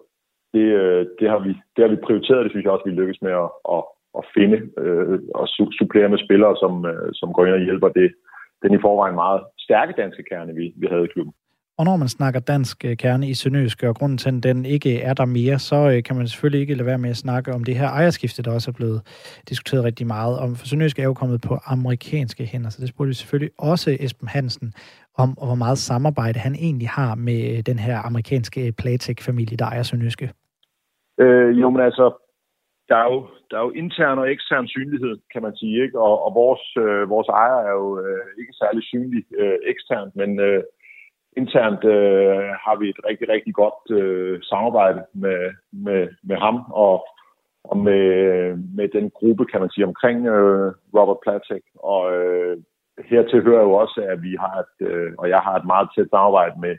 det, øh, det, har vi, det har vi prioriteret, det synes jeg også, vi lykkes med at, at, at finde øh, og supplere med spillere, som, øh, som går ind og hjælper det, den i forvejen meget stærke danske kerne, vi, vi havde i klubben. Og når man snakker dansk øh, kerne i Sønderjyske, og grunden til, at den ikke er der mere, så øh, kan man selvfølgelig ikke lade være med at snakke om det her ejerskifte, der også er blevet diskuteret rigtig meget om. For Sønderjyske er jo kommet på amerikanske hænder, så det spurgte vi selvfølgelig også Esben Hansen om, og hvor meget samarbejde han egentlig har med øh, den her amerikanske Playtech-familie, der ejer Sønderjyske. Øh, jo, men altså, der er jo, der er jo intern og ekstern synlighed, kan man sige, ikke? Og, og vores, øh, vores ejer er jo øh, ikke særlig synlig øh, eksternt, men øh, internt øh, har vi et rigtig, rigtig godt øh, samarbejde med, med, med ham og, og med, med den gruppe, kan man sige, omkring øh, Robert Platek. Og øh, hertil hører jo også, at vi har et, øh, og jeg har et meget tæt samarbejde med,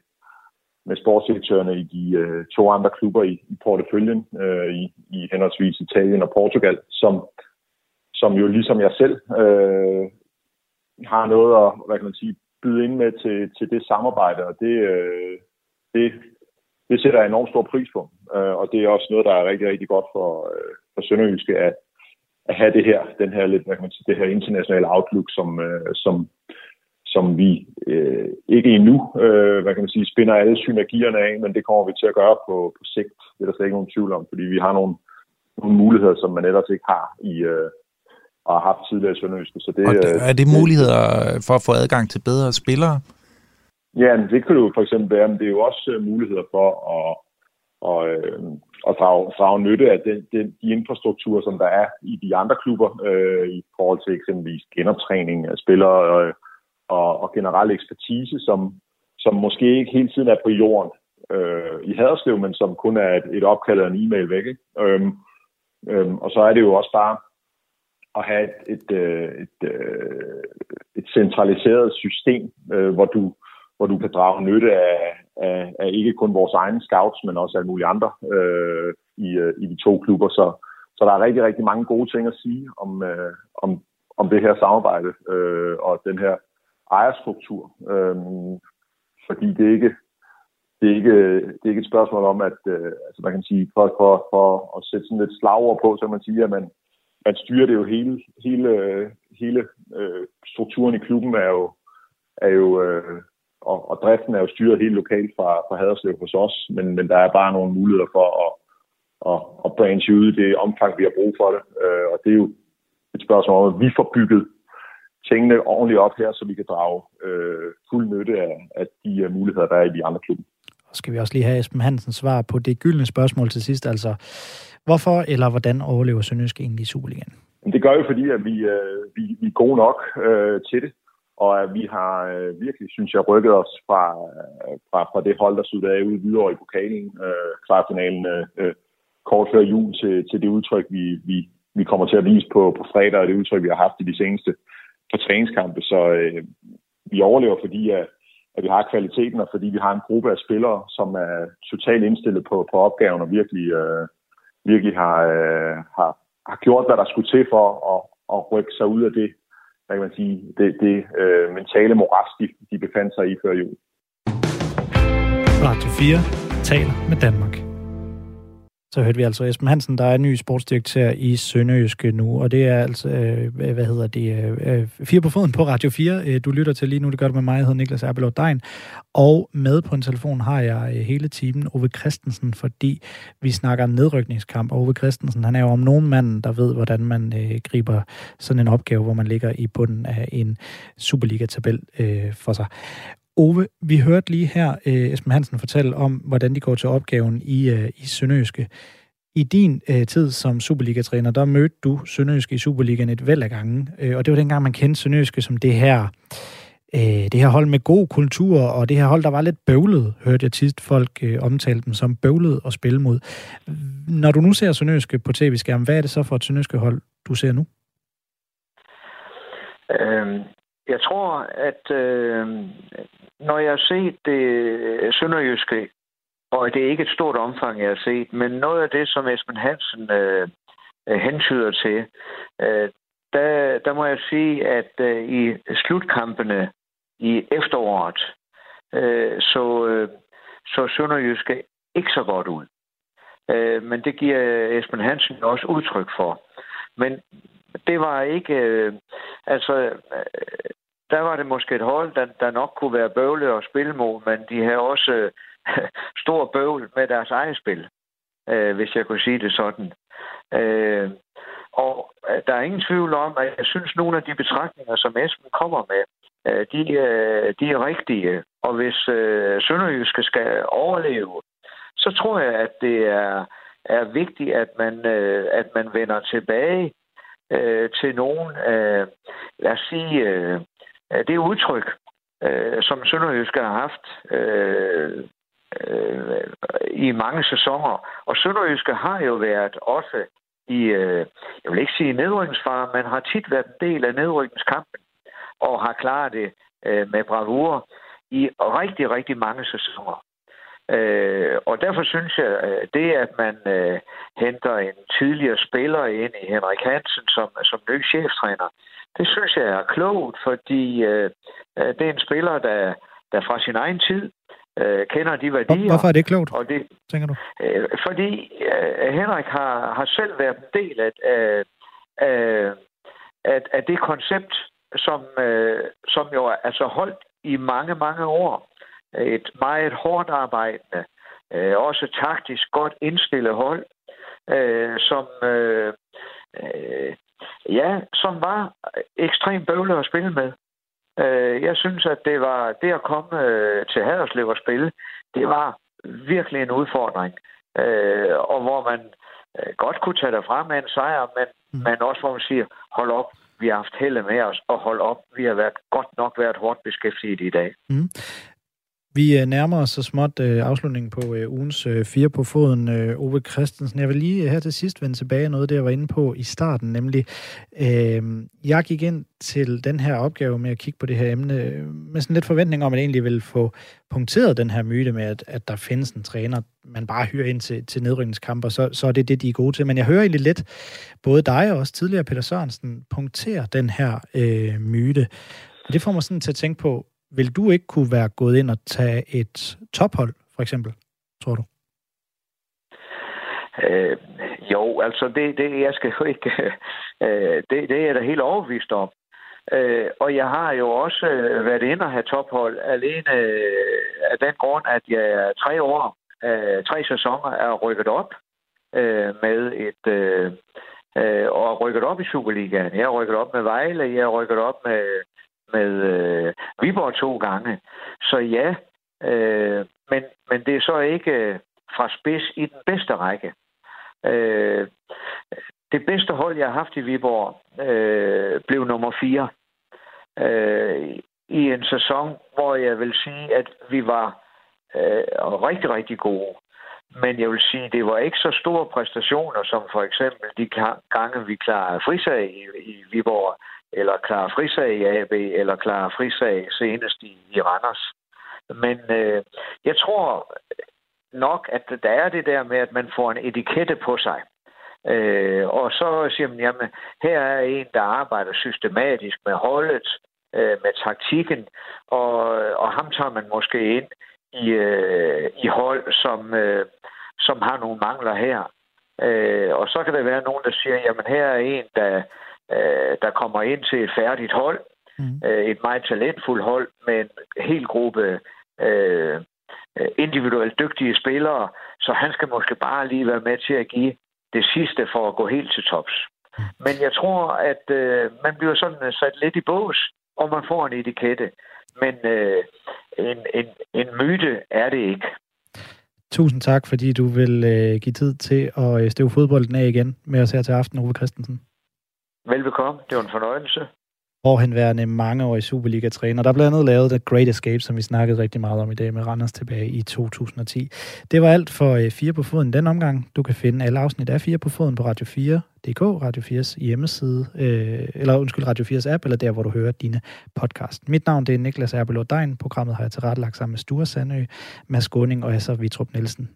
med sportsdirektørerne i de øh, to andre klubber i, i porteføljen, øh, i, i henholdsvis Italien og Portugal, som, som jo ligesom jeg selv øh, har noget at, hvad kan man sige, byde ind med til, til det samarbejde, og det, øh, det, det sætter jeg enormt stor pris på. Øh, og det er også noget, der er rigtig, rigtig godt for, øh, for Sønderjyske at, at have det her, den her lidt, hvad kan man sige, det her internationale outlook, som, øh, som, som vi øh, ikke endnu, øh, hvad kan man sige, spinder alle synergierne af, men det kommer vi til at gøre på, på sigt. Det er der slet ikke nogen tvivl om, fordi vi har nogle, nogle muligheder, som man ellers ikke har i, øh, og har haft tidligere i Sønderjyske. Så det, og det, er det muligheder for at få adgang til bedre spillere? Ja, det kan jo for eksempel være, men det er jo også øh, muligheder for at, at, øh, at drage, drage nytte af den, den, de infrastrukturer, som der er i de andre klubber, øh, i forhold til eksempelvis genoptræning af spillere øh, og, og generel ekspertise, som, som måske ikke hele tiden er på jorden øh, i Haderslev, men som kun er et, et opkald eller en e-mail væk. Ikke? Øhm, øhm, og så er det jo også bare at have et, et, øh, et, øh, et, centraliseret system, øh, hvor du hvor du kan drage nytte af, af, af ikke kun vores egne scouts, men også af mulige andre øh, i, i de to klubber. Så, så der er rigtig, rigtig mange gode ting at sige om, øh, om, om det her samarbejde øh, og den her ejerstruktur. Øh, fordi det er ikke det er ikke, det er ikke et spørgsmål om, at øh, altså man kan sige, for, for, for at sætte sådan lidt slagord på, så man siger, at man, man styrer det jo hele, hele, hele øh, strukturen i klubben er jo, er jo øh, og, og driften er jo styret helt lokalt fra, fra Haderslev hos os, men, men der er bare nogle muligheder for at, at, at branche ud i det omfang, vi har brug for det. Øh, og det er jo et spørgsmål om, at vi får bygget tingene ordentligt op her, så vi kan drage øh, fuld nytte af, af de uh, muligheder, der er i de andre klubber. Og skal vi også lige have Esben Hansens svar på det gyldne spørgsmål til sidst, altså hvorfor eller hvordan overlever Sønderjysk egentlig i Superligaen? Det gør jo fordi, at vi, øh, vi, vi er gode nok øh, til det, og at vi har øh, virkelig, synes jeg, rykket os fra, øh, fra, fra det hold, der sluttede af ude videre i pokalen, øh, kvartfinalen, øh, kort før jul, til, til det udtryk, vi, vi, vi kommer til at vise på, på fredag, og det udtryk, vi har haft i de seneste på træningskampe. Så øh, vi overlever, fordi at, at vi har kvaliteten, og fordi vi har en gruppe af spillere, som er totalt indstillet på, på opgaven og virkelig, øh, virkelig har, øh, har, har gjort, hvad der skulle til for at, at rykke sig ud af det, hvad kan man sige, det, det øh, mentale moras, de, de befandt sig i før jul. Radio 4 taler med Danmark. Så hørte vi altså Esben Hansen, der er ny sportsdirektør i Sønderjyske nu, og det er altså, øh, hvad hedder det, øh, øh fire på foden på Radio 4. Øh, du lytter til lige nu, det gør det med mig, jeg hedder Niklas Erbelov Dein, og med på en telefon har jeg øh, hele timen Ove Christensen, fordi vi snakker nedrykningskamp, og Ove Christensen, han er jo om nogen mand, der ved, hvordan man øh, griber sådan en opgave, hvor man ligger i bunden af en Superliga-tabel øh, for sig. Ove, vi hørte lige her uh, Esben Hansen fortælle om, hvordan de går til opgaven i, uh, i Sønderjyske. I din øh, tid som Superliga-træner, der mødte du Sønderjyske i Superligaen et væld af gange, øh, og det var dengang, man kendte Sønderjyske som det her, øh, det her hold med god kultur, og det her hold, der var lidt bøvlet, hørte jeg tit folk øh, omtale dem som bøvlet og spille mod. Når du nu ser Sønderjyske på tv-skærmen, hvad er det så for et Sønderjyske hold, du ser nu? Øhm, jeg tror, at øh, når jeg har set det sønderjyske, og det er ikke et stort omfang, jeg har set, men noget af det, som Esben Hansen øh, øh, hentyder til, øh, der, der må jeg sige, at øh, i slutkampene i efteråret, øh, så, øh, så Sønderjyske ikke så godt ud. Øh, men det giver Esben Hansen også udtryk for. Men det var ikke... Øh, altså, øh, der var det måske et hold, der, der nok kunne være bøvle og spille mod, men de havde også øh, stor bøvl med deres eget spil, øh, hvis jeg kunne sige det sådan. Øh, og øh, der er ingen tvivl om, at jeg synes, at nogle af de betragtninger, som Esben kommer med, øh, de, øh, de er rigtige. Og hvis øh, Sønderjyske skal overleve, så tror jeg, at det er, er vigtigt, at man, øh, at man vender tilbage øh, til nogen, øh, lad os sige, øh, Øh, det udtryk, øh, som Sønderjysk har haft øh, øh, i mange sæsoner. Og Sønderjyske har jo været også i, øh, jeg vil ikke sige nedrykningsfare, men har tit været en del af nedrykningskampen og har klaret det øh, med bravur i rigtig, rigtig mange sæsoner. Øh, og derfor synes jeg, øh, det, at man øh, henter en tidligere spiller ind i Henrik Hansen som, som ny cheftræner, det synes jeg er klogt, fordi øh, øh det er en spiller, der, der fra sin egen tid øh, kender de værdier. Hvorfor er det klogt, og det, tænker du? Øh, fordi øh, Henrik har, har selv været en del af, af, af, af, af det koncept, som, øh, som jo er altså holdt i mange, mange år. Et meget hårdt arbejdende, øh, også taktisk godt indstillet hold, øh, som øh, øh, ja, som var ekstremt bøvlet at spille med. Øh, jeg synes, at det var det at komme øh, til Haderslev og spille, det var virkelig en udfordring. Øh, og hvor man øh, godt kunne tage derfra med en sejr, men, mm. men også hvor man siger, hold op, vi har haft held med os, og hold op, vi har været godt nok været hårdt beskæftiget i dag. Mm. Vi øh, nærmer os så småt øh, afslutningen på øh, ugens øh, fire på foden, øh, Ove Christensen. Jeg vil lige øh, her til sidst vende tilbage af noget, det jeg var inde på i starten, nemlig, øh, jeg gik ind til den her opgave med at kigge på det her emne, øh, med sådan lidt forventning om, at jeg egentlig vil få punkteret den her myte med, at, at der findes en træner, man bare hyrer ind til, til nedrykningskamper, så, så er det det, de er gode til. Men jeg hører egentlig lidt, både dig og også tidligere Peter Sørensen, punktere den her øh, myte. Og det får mig sådan til at tænke på, vil du ikke kunne være gået ind og tage et tophold, for eksempel, tror du? Øh, jo, altså det, det jeg skal jo ikke, øh, det, det er jeg da helt overbevist om. Øh, og jeg har jo også øh, været inde og have tophold alene øh, af den grund, at jeg tre år, øh, tre sæsoner er rykket op øh, med et øh, øh, og rykket op i Superligaen. Jeg er rykket op med Vejle, jeg er rykket op med med øh, Viborg to gange. Så ja, øh, men, men det er så ikke øh, fra spids i den bedste række. Øh, det bedste hold, jeg har haft i Viborg, øh, blev nummer 4. Øh, I en sæson, hvor jeg vil sige, at vi var øh, rigtig, rigtig gode. Men jeg vil sige, det var ikke så store præstationer, som for eksempel de gange, vi klarede frisag i, i Viborg eller klarer frisag i AB, eller klarer frisag senest i, i Randers. Men øh, jeg tror nok, at der er det der med, at man får en etikette på sig. Øh, og så siger man, jamen, her er en, der arbejder systematisk med holdet, øh, med taktikken, og, og ham tager man måske ind i, øh, i hold, som, øh, som har nogle mangler her. Øh, og så kan der være nogen, der siger, jamen her er en, der, øh, der kommer ind til et færdigt hold. Mm. Øh, et meget talentfuldt hold med en hel gruppe øh, individuelt dygtige spillere, så han skal måske bare lige være med til at give det sidste for at gå helt til tops. Mm. Men jeg tror, at øh, man bliver sådan sat lidt i bås, og man får en etikette. Men øh, en, en, en myte er det ikke. Tusind tak, fordi du vil øh, give tid til at øh, støve fodbolden af igen med os her til aften, Ove Christensen. Velbekomme. Det var en fornøjelse. Forhenværende mangeårig Superliga-træner. Der er blandt andet lavet The Great Escape, som vi snakkede rigtig meget om i dag med Randers tilbage i 2010. Det var alt for øh, Fire på Foden den omgang. Du kan finde alle afsnit af Fire på Foden på Radio DK, Radio 4's hjemmeside, øh, eller undskyld, Radio 4's app, eller der, hvor du hører dine podcast. Mit navn det er Niklas Erbelov Dein. Programmet har jeg tilrettelagt sammen med Sture Sandø, Mads Skåning og Asser Vitrup Nielsen.